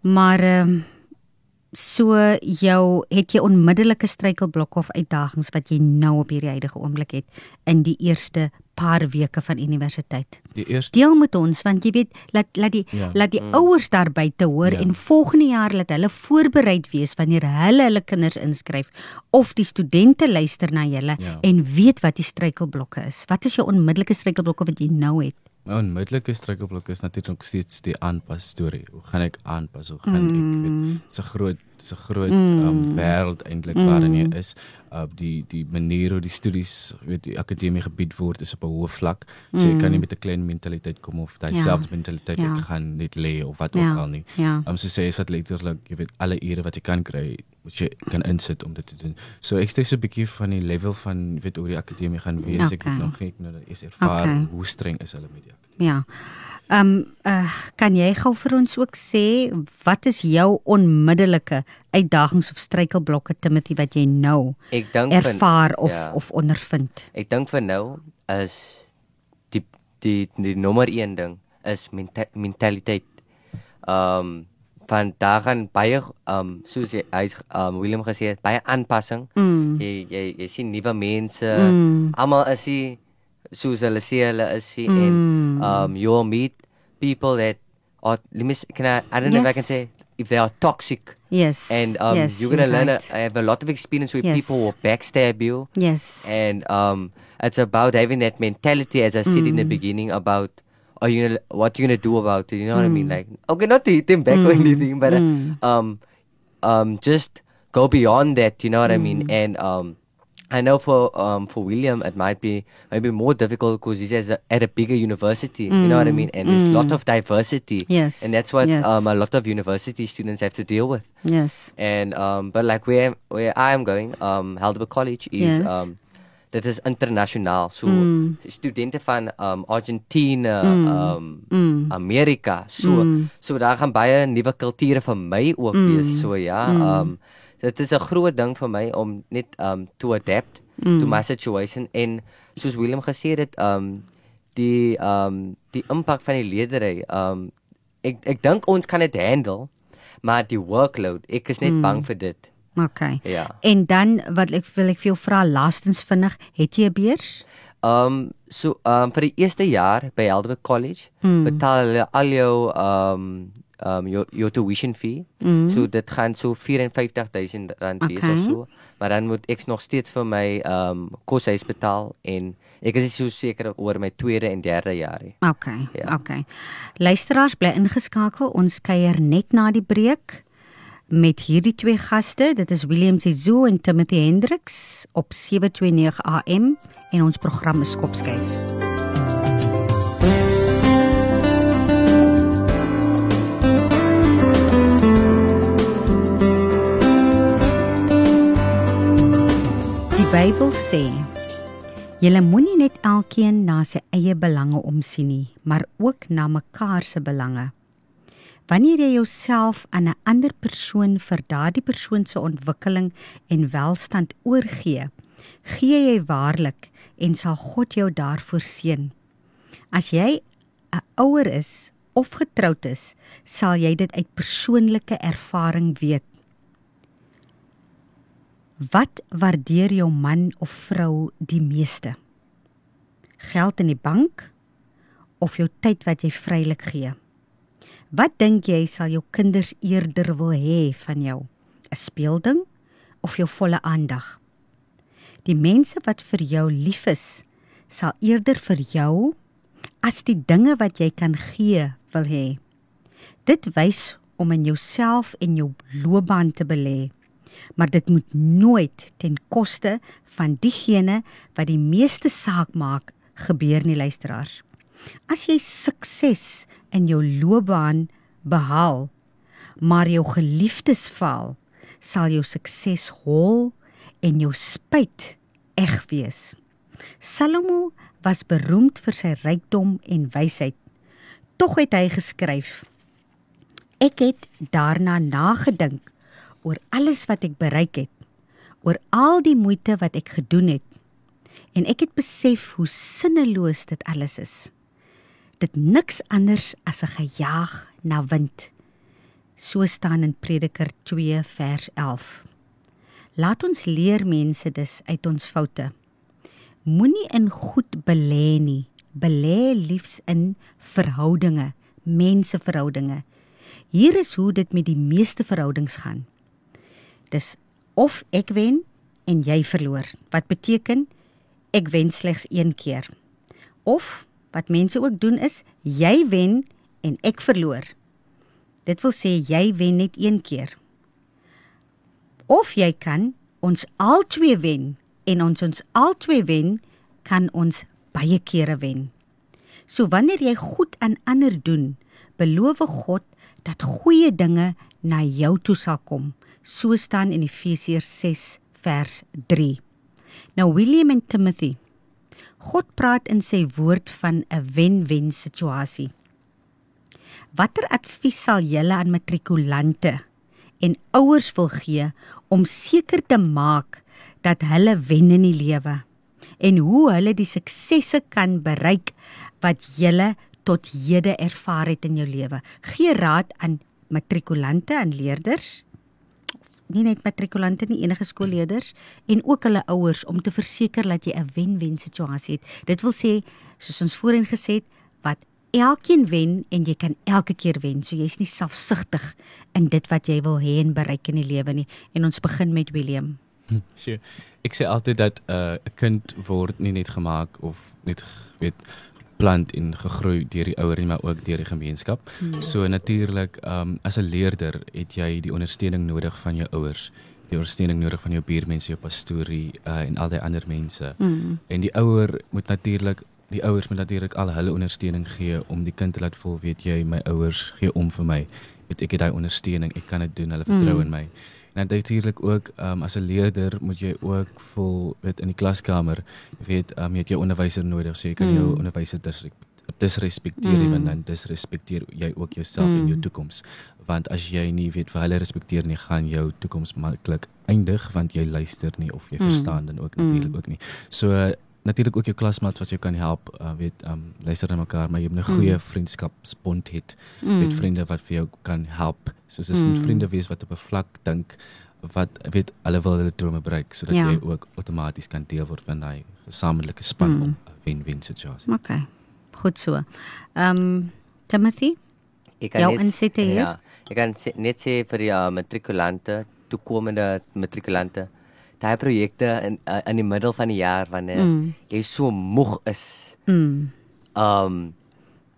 Maar ehm um, so jou het jy onmiddellike struikelblokke of uitdagings wat jy nou op hierdie huidige oomblik het in die eerste paar weke van universiteit.
Die eerste
deel met ons want jy weet laat laat die ja. laat die mm. ouers daar buite hoor ja. en volgende jaar laat hulle voorbereid wees wanneer hulle hulle kinders inskryf of die studente luister na julle ja. en weet wat die struikelblokke is. Wat is jou onmiddellike struikelblokke wat jy nou het?
My onmiddellike struikelblok is natuurlik steeds die aanpas storie. Hoe gaan ek aanpas? Hoe gaan mm. ek weet so groot so groot mm. um, wêreld eintlik mm. waarin jy is. Uh die die manier hoe die studies weet die akademie gebied word is op 'n hoë vlak. So jy mm. kan nie met 'n klein mentaliteit kom of daai ja. selfde mentaliteit ja. ek gaan net lê of wat ja. ook al nie.
Ja.
Um so sê is dit letterlik jy weet alle ure wat jy kan kry wat jy kan insit om dit te doen. So ek steek so 'n bietjie van die level van jy weet hoe die akademie gaan wees. Okay. Ek het nog ek nou is ervaar okay. hoe streng is hulle met die akademie.
Ja. Ehm um, uh, kan jy gou vir ons ook sê wat is jou onmiddellike uitdagings of struikelblokke Timothy wat jy nou
ek dink
ervaar van, of ja. of ondervind?
Ek dink vir nou is die die die nommer 1 ding is menta mentaliteit. Ehm um, van daar gaan baie ehm um, soos hy hy's ehm um, Willem gesê het baie aanpassing.
Mm.
Jy, jy jy sien nuwe mense. Mm. Almal is hier soos hulle sê hulle is hier mm. en um you'll meet people that are let me can I I don't yes. know if I can say if they are toxic.
Yes.
And um
yes,
you're going to learn right. a, have a lot of experience with yes. people who backstab you.
Yes.
And um it's about having that mentality as I said mm. in the mm. beginning about are you gonna what you gonna do about it? You know mm. what I mean? Mm. Like okay, not to hit them back mm. or anything, but mm. um um just go beyond that. You know what I mean? And um. I know for um for William it might be maybe more difficult because he's at a, at a bigger university. Mm. You know what I mean? And there's a lot of diversity.
Yes.
And that's what
yes.
um a lot of university students have to deal with.
Yes.
And um but like where where I am going um Helderberg College is yes. um dit is internasionaal. So mm. studente van um Argentina, mm. um mm. Amerika, so mm. so daar gaan baie nuwe kulture vir my ook mm. wees. So ja, mm. Dit is 'n groot ding vir my om net um to adapt mm. to my situation en soos Willem gesê het, um die um die impak van die ledery, um ek ek dink ons kan dit handle, maar die workload, ek is net mm. bang vir dit.
Okay.
Ja.
En dan wat ek wil ek vir jou vra laastens vinnig, het jy 'n beurs?
Ehm um, so ehm um, vir die eerste jaar by Helderberg College mm. betaal hulle al jou ehm um, um, jou jou tuition fee. Mm. So dit gaan so 54000 rand wees okay. of so. Maar dan moet ek nog steeds vir my um, koshuis betaal en ek is so seker oor my tweede en derde jaar nie.
Okay. Ja. Okay. Luisteraars bly ingeskakel. Ons kuier net na die breek met hierdie twee gaste. Dit is William Zizo en Timothy Hendriks op 729 AM en ons program is Kopskyf. Bybel sê Julle moenie net elkeen na sy eie belange omsien nie, maar ook na mekaar se belange. Wanneer jy jouself aan 'n ander persoon vir daardie persoon se ontwikkeling en welstand oorgee, gee jy waarlik en sal God jou daarvoor seën. As jy 'n ouer is of getroud is, sal jy dit uit persoonlike ervaring weet. Wat waardeer jou man of vrou die meeste? Geld in die bank of jou tyd wat jy vrylik gee? Wat dink jy sal jou kinders eerder wil hê van jou? 'n Speelding of jou volle aandag? Die mense wat vir jou lief is, sal eerder vir jou as die dinge wat jy kan gee wil hê. Dit wys om in jouself en jou loopbaan te belê. Maar dit moet nooit ten koste van diegene wat die meeste saak maak gebeur nie luisteraars. As jy sukses in jou loopbaan behaal, maar jou geliefdes faal, sal jou sukses hol en jou spyt eg wees. Salomo was beroemd vir sy rykdom en wysheid. Tog het hy geskryf: Ek het daarna nagedink oor alles wat ek bereik het, oor al die moeite wat ek gedoen het, en ek het besef hoe sinneloos dit alles is dit niks anders as 'n gejaag na wind. So staan in Prediker 2 vers 11. Laat ons leer mense dus uit ons foute. Moenie in goed belê nie, belê liefs in verhoudinge, menseverhoudinge. Hier is hoe dit met die meeste verhoudings gaan. Dis of ek wen en jy verloor. Wat beteken ek wen slegs een keer. Of wat mense ook doen is jy wen en ek verloor. Dit wil sê jy wen net een keer. Of jy kan ons albei wen en ons ons albei wen kan ons baie kere wen. So wanneer jy goed aan ander doen, beloof God dat goeie dinge na jou toe sal kom. So staan in Efesiërs 6 vers 3. Nou William en Timothy God praat in sy woord van 'n wen-wen situasie. Watter advies sal julle aan matrikulante en ouers wil gee om seker te maak dat hulle wen in die lewe en hoe hulle die suksesse kan bereik wat julle tot hede ervaar het in jou lewe? Gee raad aan matrikulante en leerders nie net matrikulante nie, enige skoolleerders en ook hulle ouers om te verseker dat jy 'n wen-wen situasie het. Dit wil sê, soos ons voorheen gesê het, wat elkeen wen en jy kan elke keer wen. So jy's nie selfsugtig in dit wat jy wil hê en bereik in die lewe nie. En ons begin met William.
Hm, sure. Ek sê altyd dat 'n uh, kind word nie net gemaak of net weet geplant en gegroei deur die ouer en maar ook deur die gemeenskap. Hmm. So natuurlik, ehm um, as 'n leerder het jy die ondersteuning nodig van jou ouers, die ondersteuning nodig van jou buurmense, jou pastorie uh, en al die ander mense. Hmm. En die ouer moet natuurlik die ouers moet natuurlik al hulle ondersteuning gee om die kind te laat voel weet jy my ouers gee om vir my. Weet ek het daai ondersteuning, ek kan dit doen, hulle vertrou hmm. in my. En natuurlik ook um, as 'n leerder moet jy ook vol weet in die klaskamer weet um, jy het jou onderwyser nodig so jy kan mm. jou onderwyser disrespekteer mm. en dan disrespekteer jy ook jouself mm. en jou toekoms want as jy nie weet vir hulle respekteer nie gaan jou toekoms maklik eindig want jy luister nie of jy mm. verstaan dan ook natuurlik mm. ook nie so natuurlik ook jou klasmaat wat jou kan help uh, weet um, luister na mekaar maar jy moet 'n goeie mm. vriendskapsbond hê mm. met vriende wat vir jou kan help soos as mm. met vriende wees wat op 'n vlak dink wat weet hulle wil hulle drome bereik sodat ja. jy ook outomaties kan deel word van daai gesamentlike span mm. om 'n wen-wen situasie.
Okay. Goed so. Ehm um, Timothy?
Ek kan net ja, ek kan net sê vir die uh, matrikulante, toekomende matrikulante daai projekte in uh, in die middel van die jaar wanneer mm. jy so moeg is. Mm. Um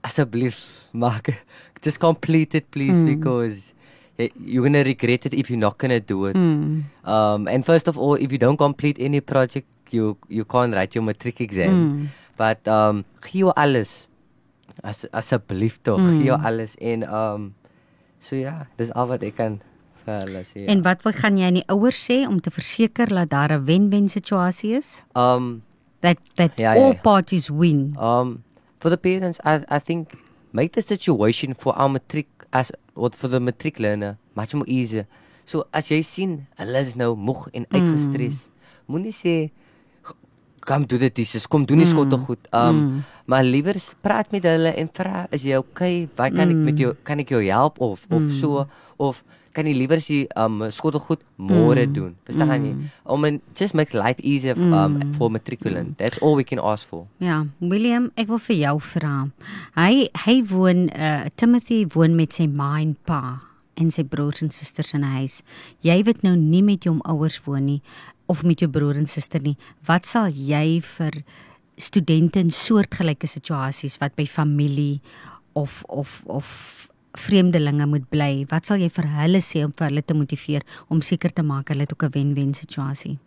asseblief maak just complete it please mm. because you're going to regret it if you're not going to do it. Mm. Um and first of all if you don't complete any project you you can't write your matric exam. Mm. But um gee jou alles. As asseblief tog, mm. gee jou alles en um so ja, yeah, dis al wat ek kan
hulle sê. En wat wil gaan jy aan die ouers sê om te verseker dat daar 'n wen-wen situasie is? Um that that yeah, all yeah. parties win.
Um for the parents I I think make the situation for our matric as what for the matric learner much more easier. So as jy sien hulle is nou moeg en uitgestres, mm. moenie sê kom doen dit dis kom doen nie mm. skotte goed. Um mm. maar liewer praat met hulle en vra is jy okay? Wat kan mm. ek met jou kan ek jou help of of mm. so of kan jy liewer sy um skottelgoed môre mm. doen. Verstaan mm. jy? Om en just make life easier um mm. for matriculant. That's all we can ask for.
Ja, William, ek wil vir jou vra. Hy hy woon uh Timothy woon met sy ma en pa en sy broers en susters in 'n huis. Jy weet nou nie met jou ouers woon nie of met jou broer en suster nie. Wat sal jy vir studente in soortgelyke situasies wat by familie of of of vreemdelinge moet bly, wat sal jy vir hulle sê om vir hulle te motiveer om seker te maak hulle het ook 'n wen-wen situasie?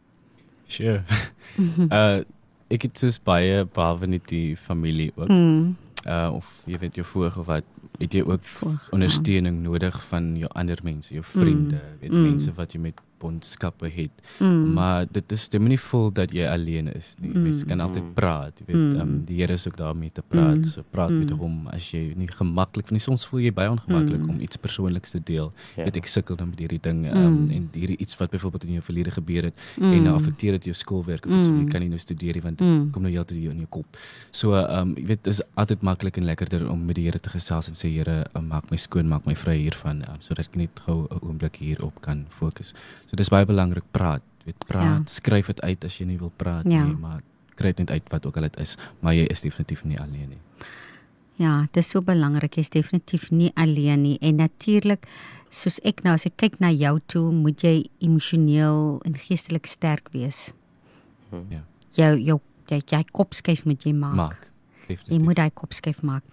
Sure. uh ek het dus baie behalwe net die familie ook. Mm. Uh of jy weet jou voorge wat het jy ook Vorige, ondersteuning ja. nodig van jou ander mense, jou vriende, mm. weet mm. mense wat jy met bondskappe het. Mm. Maar dit is dit moenie voel dat jy alleen is nie. Mm. Mens kan altyd praat, jy weet, mm. um, die Here is ook daar om mee te praat. Mm. So praat mm. met hom as jy nie gemaklik van soms voel jy baie ongemaklik mm. om iets persoonliks te deel. Yeah. Ja. Weet ek sukkel dan met hierdie ding um, mm. en hierdie iets wat byvoorbeeld in jou verlede gebeur het mm. en nou affekteer dit jou skoolwerk of iets mm. jy kan nie nou studeer nie want mm. kom nou heeltyd hier in jou kop. So ehm um, jy weet dis altyd maklik en lekkerder om met die Here te gesels en sê Here, um, maak my skoon, maak my vry hiervan um, sodat ek net gou 'n oomblik hierop kan fokus. So dis baie belangrik praat. Weet praat, ja. skryf dit uit as jy nie wil praat ja. nie, maar kry dit net uit wat ook al dit is, maar jy is definitief nie alleen nie.
Ja, dit is so belangrik, jy is definitief nie alleen nie en natuurlik soos ek nou as ek kyk na jou toe, moet jy emosioneel en geestelik sterk wees. Hmm. Ja. Jou jou jy, jy kop skuif met jy maak. Maak. Definitief. Jy moet daai kop skuif maak.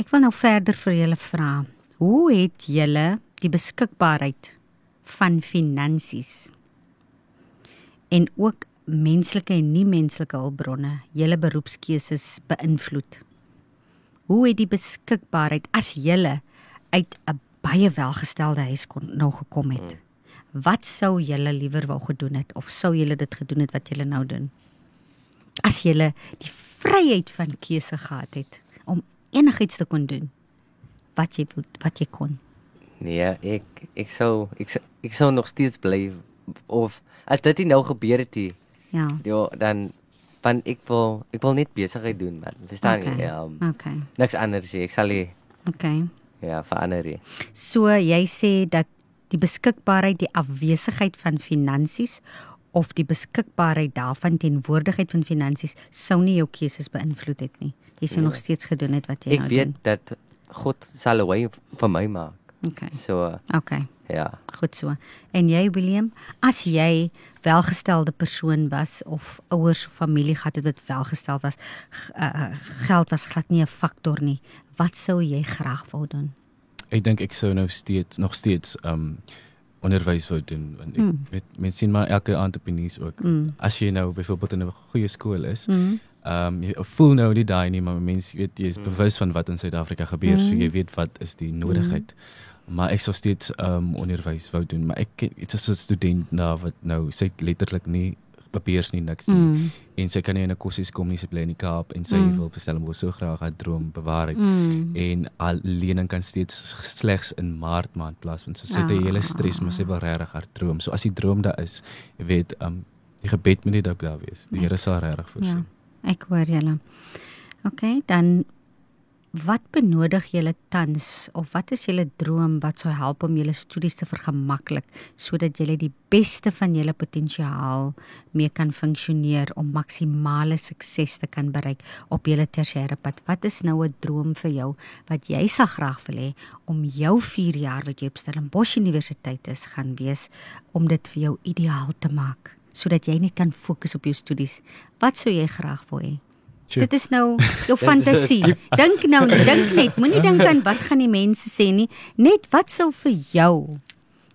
Ek wil nou verder vir julle vra. Hoe het julle die beskikbaarheid van finansies en ook menslike en nie menslike hulpbronne julle beroepskeuses beïnvloed. Hoe het die beskikbaarheid as julle uit 'n baie welgestelde huis kon nou gekom het? Hmm. Wat sou julle liewer wou gedoen het of sou julle dit gedoen het wat julle nou doen? As julle die vryheid van keuse gehad het om enigiets te kon doen wat jy wat jy kon.
Nee, ek ek sou ek ek sou nog steeds bly of as dit nie nou gebeur het nie. Ja. Ja, dan van ek wil ek wil net besigheid doen man. Verstaan jy? Okay. Ja. Um, okay. Niks anders nie. Ek sal nie. Okay. Ja, verander nie.
So jy sê dat die beskikbaarheid, die afwesigheid van finansies of die beskikbaarheid daarvan teenwoordigheid van finansies sou nie jou keuses beïnvloed het nie. Jy sou nee. nog steeds gedoen het wat jy
ek nou doen. Ek weet dat God sal wy vir my maak. Okay. So
Okay.
Ja.
Goed so. En jy Willem, as jy welgestelde persoon was of ouers of familie gehad het wat welgestel was, uh, geld was glad nie 'n faktor nie. Wat sou jy graag wou doen?
Ek dink ek sou nou steeds nog steeds um onderwys wou doen want ek mm. weet mense sien maar elke entrepreneurs ook. Mm. As jy nou byvoorbeeld in 'n goeie skool is, mm. um jy voel nou nie daai nie, maar mense weet jy is mm. bewus van wat in Suid-Afrika gebeur, mm. so jy weet wat is die nodigheid. Mm maar ek sou steeds um onderwys wou doen. Maar ek het so 'n student nou wat nou sy letterlik nie papiers nie niks nie. Mm. en sy kan nie in 'n kursus kom nie sy bly in die Kaap en sy mm. wil bestel om so graag haar droom bewaar het. Mm. en al lening kan steeds slegs in maart maand plaasvind. So sy het 'n hele stres maar sy wil regtig haar droom. So as die droom daar is jy weet um die gebed moet net ook daar wees. Die Here sal regtig voorsien.
Ja, ek hoor julle. OK dan wat benodig julle tans of wat is julle droom wat sou help om julle studies te vergemaklik sodat julle die beste van julle potensiaal mee kan funksioneer om maksimale sukses te kan bereik op julle tersiêre pad. Wat is nou 'n droom vir jou wat jy sal graag wil hê om jou 4 jaar wat jy op Stellenbosch Universiteit is gaan wees om dit vir jou ideaal te maak sodat jy net kan fokus op jou studies. Wat sou jy graag wil hê? Dit is nou jou fantasie. Dink nou, dink net, moenie dink aan wat gaan die mense sê nie, net wat sou vir jou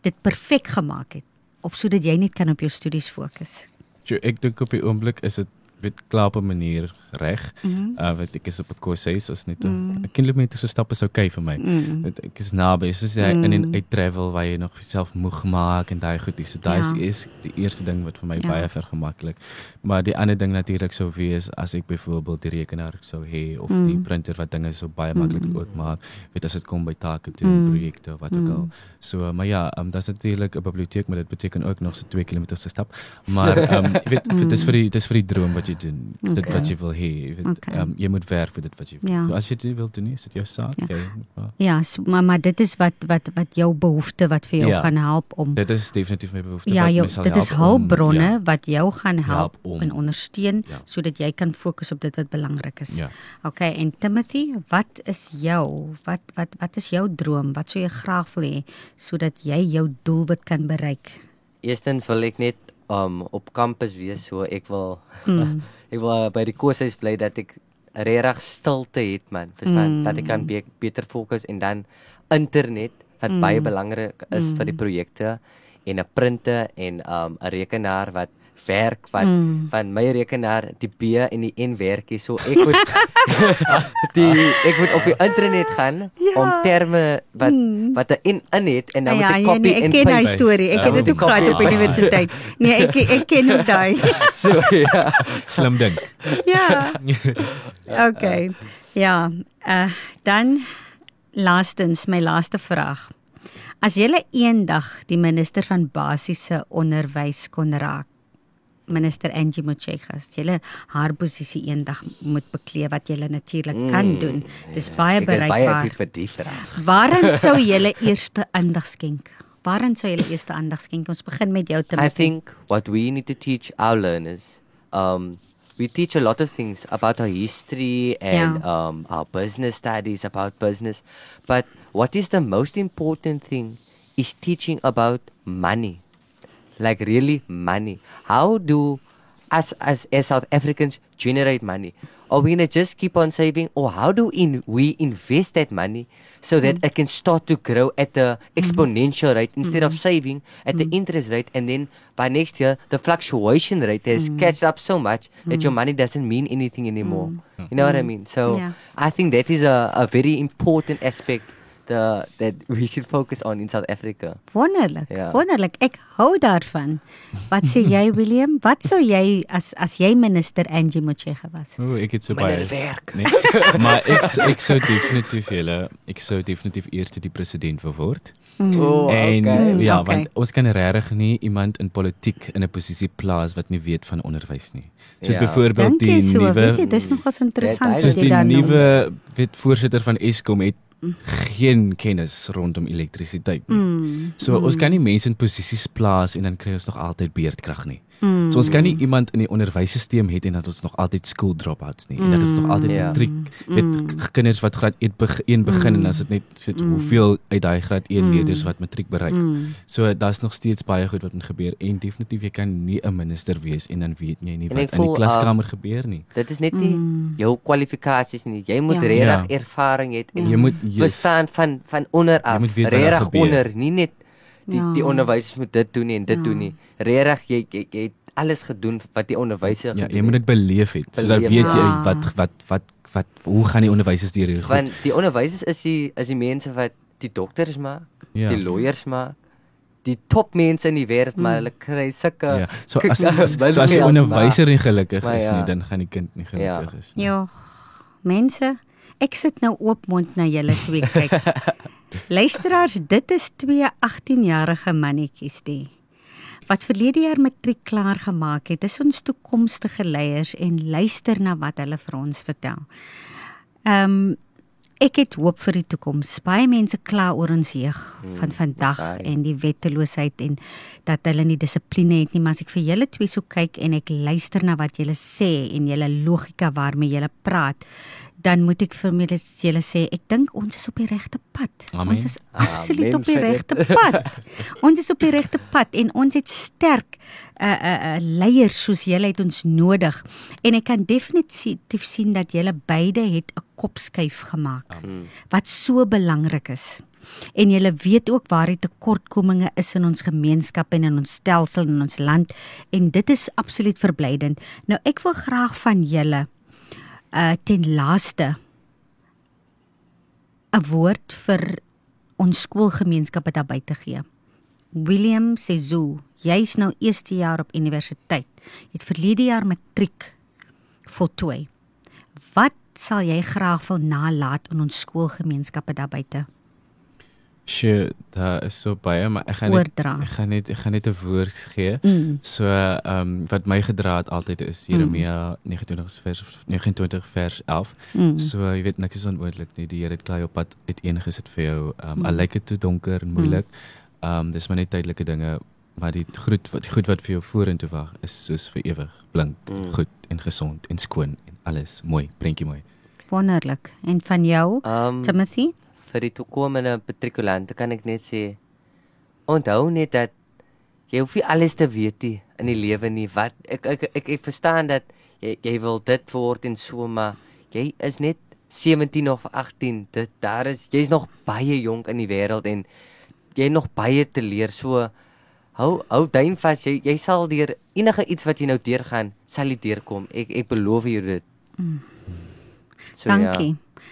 dit perfek gemaak het op sodat jy net kan op jou studies fokus.
Jo, ek dink op die oomblik is dit weet klaar op 'n manier reg. Mm -hmm. Uh wat ek is op 'n koers is is net 'n mm -hmm. kilometer se stap is okay vir my. Mm -hmm. Weet ek is naby. Soos jy mm -hmm. in 'n uit travel waar jy nog jouself moeg maak en daai goed is. So daai ja. is die eerste ding wat vir my ja. baie vergemaklik. Maar die ander ding natuurlik sou wees as ek byvoorbeeld die rekenaar sou hê of mm -hmm. die printer wat dinge so baie maklik mm -hmm. oopmaak. Weet as dit kom by take toe mm -hmm. projekte of wat ook mm al. So maar ja, um, dat is natuurlik 'n biblioteek, maar dit beteken ook nog so 2 km se stap. Maar um, weet mm -hmm. dit is vir die dis vir die droom wat jy doen. Okay. Dit wat jy wil hê okay. um, jy moet werk vir dit wat jy ja. so as jy dit wil doen is dit jou saak
ja, jy, ja so, maar maar dit is wat wat wat jou behoefte wat vir jou ja. gaan help om
dit is definitief my behoefte
ja, jou, dit is hulpbronne ja. wat jou gaan help, help om, en ondersteun ja. sodat jy kan fokus op dit wat belangrik is ja. okay en Timothy wat is jou wat wat wat is jou droom wat sou jy graag wil hê sodat jy jou doelwit kan bereik
Eerstens wil ek net um op kampus wees so ek wil hmm. ek wil by die kursus bly dat ek regtig stilte het man verstaan mm. dat ek kan be beter fokus en dan internet wat mm. baie belangrik is mm. vir die hmm. projekte en 'n printer en um 'n rekenaar wat werk wat mm. van my rekenaar die B en die N werk hier so ek moet die ek moet op die internet gaan ja. om terme wat mm. wat 'n in in het en dan ja, moet ek copy
ja, nee, ek ken daai storie. Ek het dit ook gehad op universiteit. Nee ek ek ken dit daai.
So ja slim ding.
Ja. Okay. Ja uh, dan laastens my laaste vraag. As jy eendag die minister van basiese onderwys kon raak, minister Angie Motshekga as jy haar posisie eendag moet beklee wat jy natuurlik mm, kan doen. Dis baie bereikbaar. Waarin sou jy eerste aandag skenk? Waarin sou jy eerste aandag skenk? Ons begin met jou te
I think what we need to teach our learners um we teach a lot of things about our history and yeah. um our business studies about business but what is the most important thing is teaching about money like really money. How do us as, as South Africans generate money? Are we gonna just keep on saving, or how do in, we invest that money so that mm. it can start to grow at the mm-hmm. exponential rate instead mm. of saving at the interest rate, and then by next year the fluctuation rate has catched up so much that your money doesn't mean anything anymore. You know what I mean? So yeah. I think that is a, a very important aspect the that we should focus on in South Africa.
Wonderlik. Ja. Wonderlik. Ek hou daarvan. Wat sê jy William? Wat sou jy as as jy minister Angie Motshega was?
O, ek het so
baie werk.
Nee. maar ek ek sou definitief julle ek sou definitief eers die president wil word.
Mm. Oh,
en okay. ja, okay. want ons kan regtig nie iemand in politiek in 'n posisie plaas wat nie weet van onderwys nie. Soos ja. byvoorbeeld die
so,
nuwe
Dis nogals interessant.
Soos die nuwe weet voorsitter van Eskom het geen kennis rondom elektrisiteit nie. Mm. So mm. ons kan nie mense in posisies plaas en dan kry ons nog altyd beerdkrag nie. Mm. So ons kan nie iemand in die onderwysstelsel hê en dat ons nog altyd school dropouts nie. Mm. En dat ons nog altyd yeah. triek met mm. kinders wat graad 1 begin, begin mm. en as dit net so mm. hoeveel uit daai graad 1 mm. leerders wat matriek bereik. Mm. So daar's nog steeds baie goed wat moet gebeur en definitief jy kan nie 'n minister wees en dan weet jy nie wat in die klaskamer uh, gebeur nie.
Dit is net nie mm. jou kwalifikasies nie. Jy moet ja. regtig ja. ervaring hê en jy moet yes. verstaan van van onder af. Regtig onder, nie net die ja. die onderwysers moet dit doen en dit ja. doen nie. Regtig jy, jy jy het alles gedoen wat die onderwyser
Ja, jy moet dit beleef het. So dan weet jy ja. wat wat wat wat hoe gaan die onderwysers deur
hier? Want die onderwysers is die is die mense wat die dokters maak, ja. die lawyers maak die top mense in die wêreld maar hmm. hulle kry sulke
ja so as as, so as die onderwyser nie gelukkig is ja. nie dan gaan die kind nie gelukkig ja. is
nie ja mense ek sit nou oop mond na julle twee kyk luisteraars dit is twee 18 jarige mannetjies die wat verlede jaar matriek klaar gemaak het. Dis ons toekomstige leiers en luister na wat hulle vir ons vertel. Ehm um, Ek het hoop vir die toekoms. Baie mense kla oor ons jeug hmm, van vandag en die wetteloosheid en dat hulle nie dissipline het nie, maar as ek vir julle twee so kyk en ek luister na wat julle sê en julle logika waarmee julle praat, dan moet ek vir julle sê ek dink ons is op die regte pad. Amen. Ons is absoluut op die regte pad. ons is op die regte pad en ons het sterk 'n uh, 'n uh, uh, leiers soos julle het ons nodig en ek kan definitief sien dat julle beide het 'n kopskuif gemaak Amen. wat so belangrik is. En julle weet ook waar die tekortkominge is in ons gemeenskap en in ons stelsel en in ons land en dit is absoluut verblydend. Nou ek wil graag van julle uh ten laaste 'n woord vir ons skoolgemeenskappe daar buite gee. William Sezu, jy's nou eerste jaar op universiteit. Jy het verlede jaar matriek voltooi. Wat sal jy graag wil nalat in ons skoolgemeenskappe daar buite?
Sjoe, daar is so baie, maar ek gaan net, ek gaan net ek gaan net 'n woord gee. Mm. So, ehm um, wat my gedra het altyd is Jeremia mm. 29 vers 29 vers 11. Mm. So, jy weet niks is onmoontlik nie. Die Here het klaar op pad uiteengesit vir jou. Ehm um, mm. al lyk dit te donker en moeilik. Mm. Ehm um, dis maar net tydelike dinge, maar die goed wat die goed wat vir jou vorentoe wag is soos vir ewig, blink, mm. goed en gesond en skoon en alles mooi, prentjie mooi.
Wonderlik. En van jou, um, Timothy?
Vir die toekomende matrikulante kan ek net sê onthou net dat jy hoef nie alles te weet nie in die lewe nie. Wat ek ek ek, ek, verstaan dat jy jy wil dit word en so maar jy is net 17 of 18. Dit daar is jy's nog baie jonk in die wêreld en jy nog baie te leer. So hou hou duin vas. Jy jy sal deur enige iets wat jy nou deurgaan, sal jy deurkom. Ek ek beloof jou dit. Mm.
So, Dankie. Ja.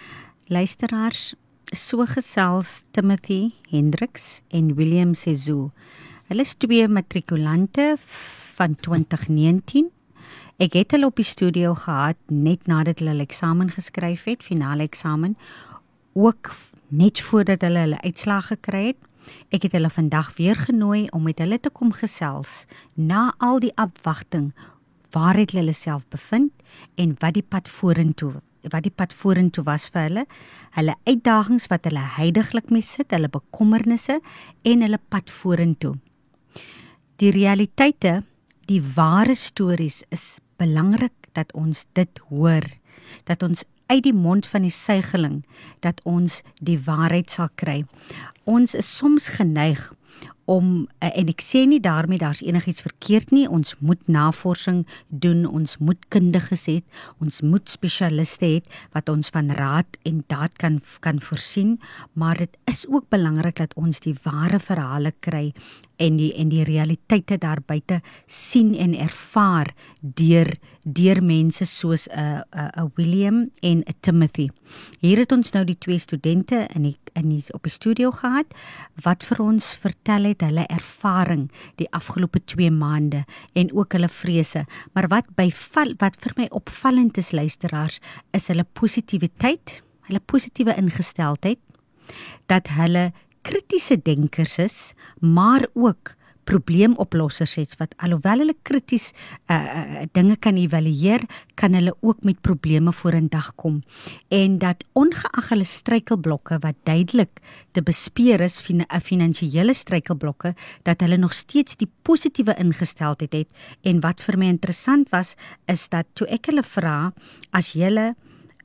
Luisteraars, so gesels Timothy Hendriks en William Sezu. Hulle is twee matrikulante van 2019. Ek het hulle op die studio gehad net nadat hulle hulle eksamen geskryf het, finale eksamen, ook net voordat hulle hulle uitslag gekry het. Ek het hulle vandag weer genooi om met hulle te kom gesels na al die afwagting waar het hulle self bevind en wat die pad vorentoe wat die pad vorentoe was vir hulle hulle uitdagings wat hulle heidaglik mee sit, hulle bekommernisse en hulle pad vorentoe. Die realiteite, die ware stories is belangrik dat ons dit hoor, dat ons uit die mond van die suigeling dat ons die waarheid sal kry. Ons is soms geneig om uh, en ek sê nie daarmee daar's enigiets verkeerd nie. Ons moet navorsing doen, ons moet kundiges hê, ons moet spesialiste hê wat ons van raad en daad kan kan voorsien, maar dit is ook belangrik dat ons die ware verhale kry en die en die realiteite daar buite sien en ervaar deur deur mense soos 'n uh, 'n uh, 'n William en 'n Timothy. Hier het ons nou die twee studente in die in die op die studio gehad wat vir ons vertel het hulle ervaring die afgelope 2 maande en ook hulle vrese. Maar wat by wat vir my opvallend is luisteraars is hulle positiwiteit, hulle positiewe ingesteldheid dat hulle kritiese denkers is, maar ook probleemoplossers het wat alhoewel hulle krities uh, uh, dinge kan evalueer, kan hulle ook met probleme vorendag kom. En dat ongeag hulle struikelblokke wat duidelik te bespeer is, 'n finansiële struikelblokke, dat hulle nog steeds die positiewe ingesteldheid het en wat vir my interessant was is dat toe ek hulle vra as julle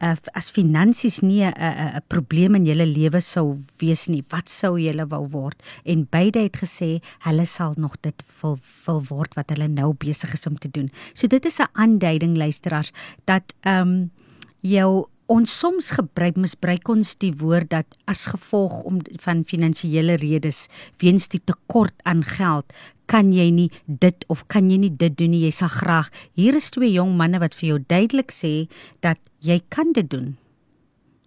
uh, as finansies nie 'n 'n 'n probleem in julle lewe sou wees nie, wat sou julle wou word? En beide het gesê hulle sal nog dit wil wil word wat hulle nou besig is om te doen. So dit is 'n aanduiding luisteraars dat ehm um, jou ons soms gebruik misbruik ons die woord dat as gevolg om van finansiële redes weens die tekort aan geld kan jy nie dit of kan jy nie dit doen nie jy sal graag. Hier is twee jong manne wat vir jou duidelik sê dat jy kan dit doen.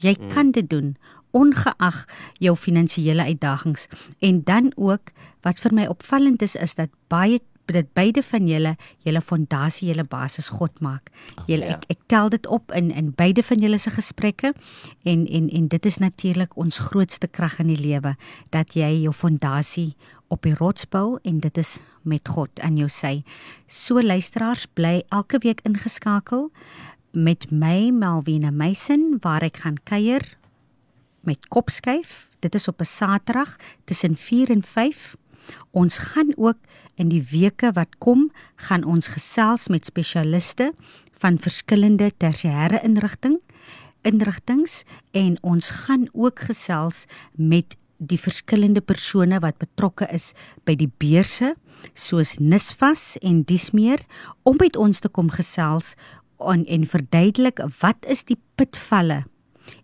Jy hmm. kan dit doen ongeag jou finansiële uitdagings. En dan ook wat vir my opvallend is is dat baie dit beide van julle julle fondasie julle basis God maak. Julle ek ek tel dit op in in beide van julle se gesprekke. En en en dit is natuurlik ons grootste krag in die lewe dat jy jou fondasie op die rots bou en dit is met God aan jou sy. So luisteraars bly elke week ingeskakel met my Melvina Meisen waar ek gaan kuier met kopskuif. Dit is op 'n Saterdag tussen 4 en 5. Ons gaan ook in die weke wat kom, gaan ons gesels met spesialiste van verskillende tersiêre inrigting inrigtings en ons gaan ook gesels met die verskillende persone wat betrokke is by die beurse soos Nisvas en Diesmeer om met ons te kom gesels en en verduidelik wat is die pitvalle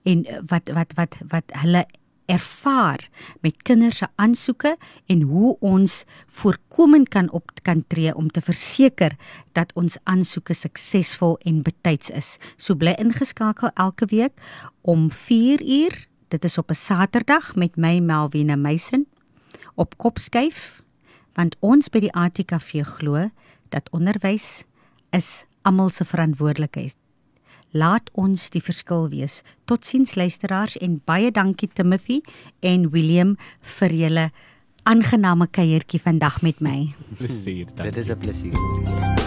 en wat wat wat wat hulle ervaar met kinders se aansoeke en hoe ons voorkomend kan op kan tree om te verseker dat ons aansoeke suksesvol en betyds is. So bly ingeskakel elke week om 4 uur Dit is op 'n Saterdag met my Melvina Meisen op Kopskyf want ons by die ATKV glo dat onderwys is almal se verantwoordelikheid. Laat ons die verskil wees. Totsiens luisteraars en baie dankie Timothy en William vir julle aangename kuiertjie vandag met my.
Plesier.
Dit is 'n plesier.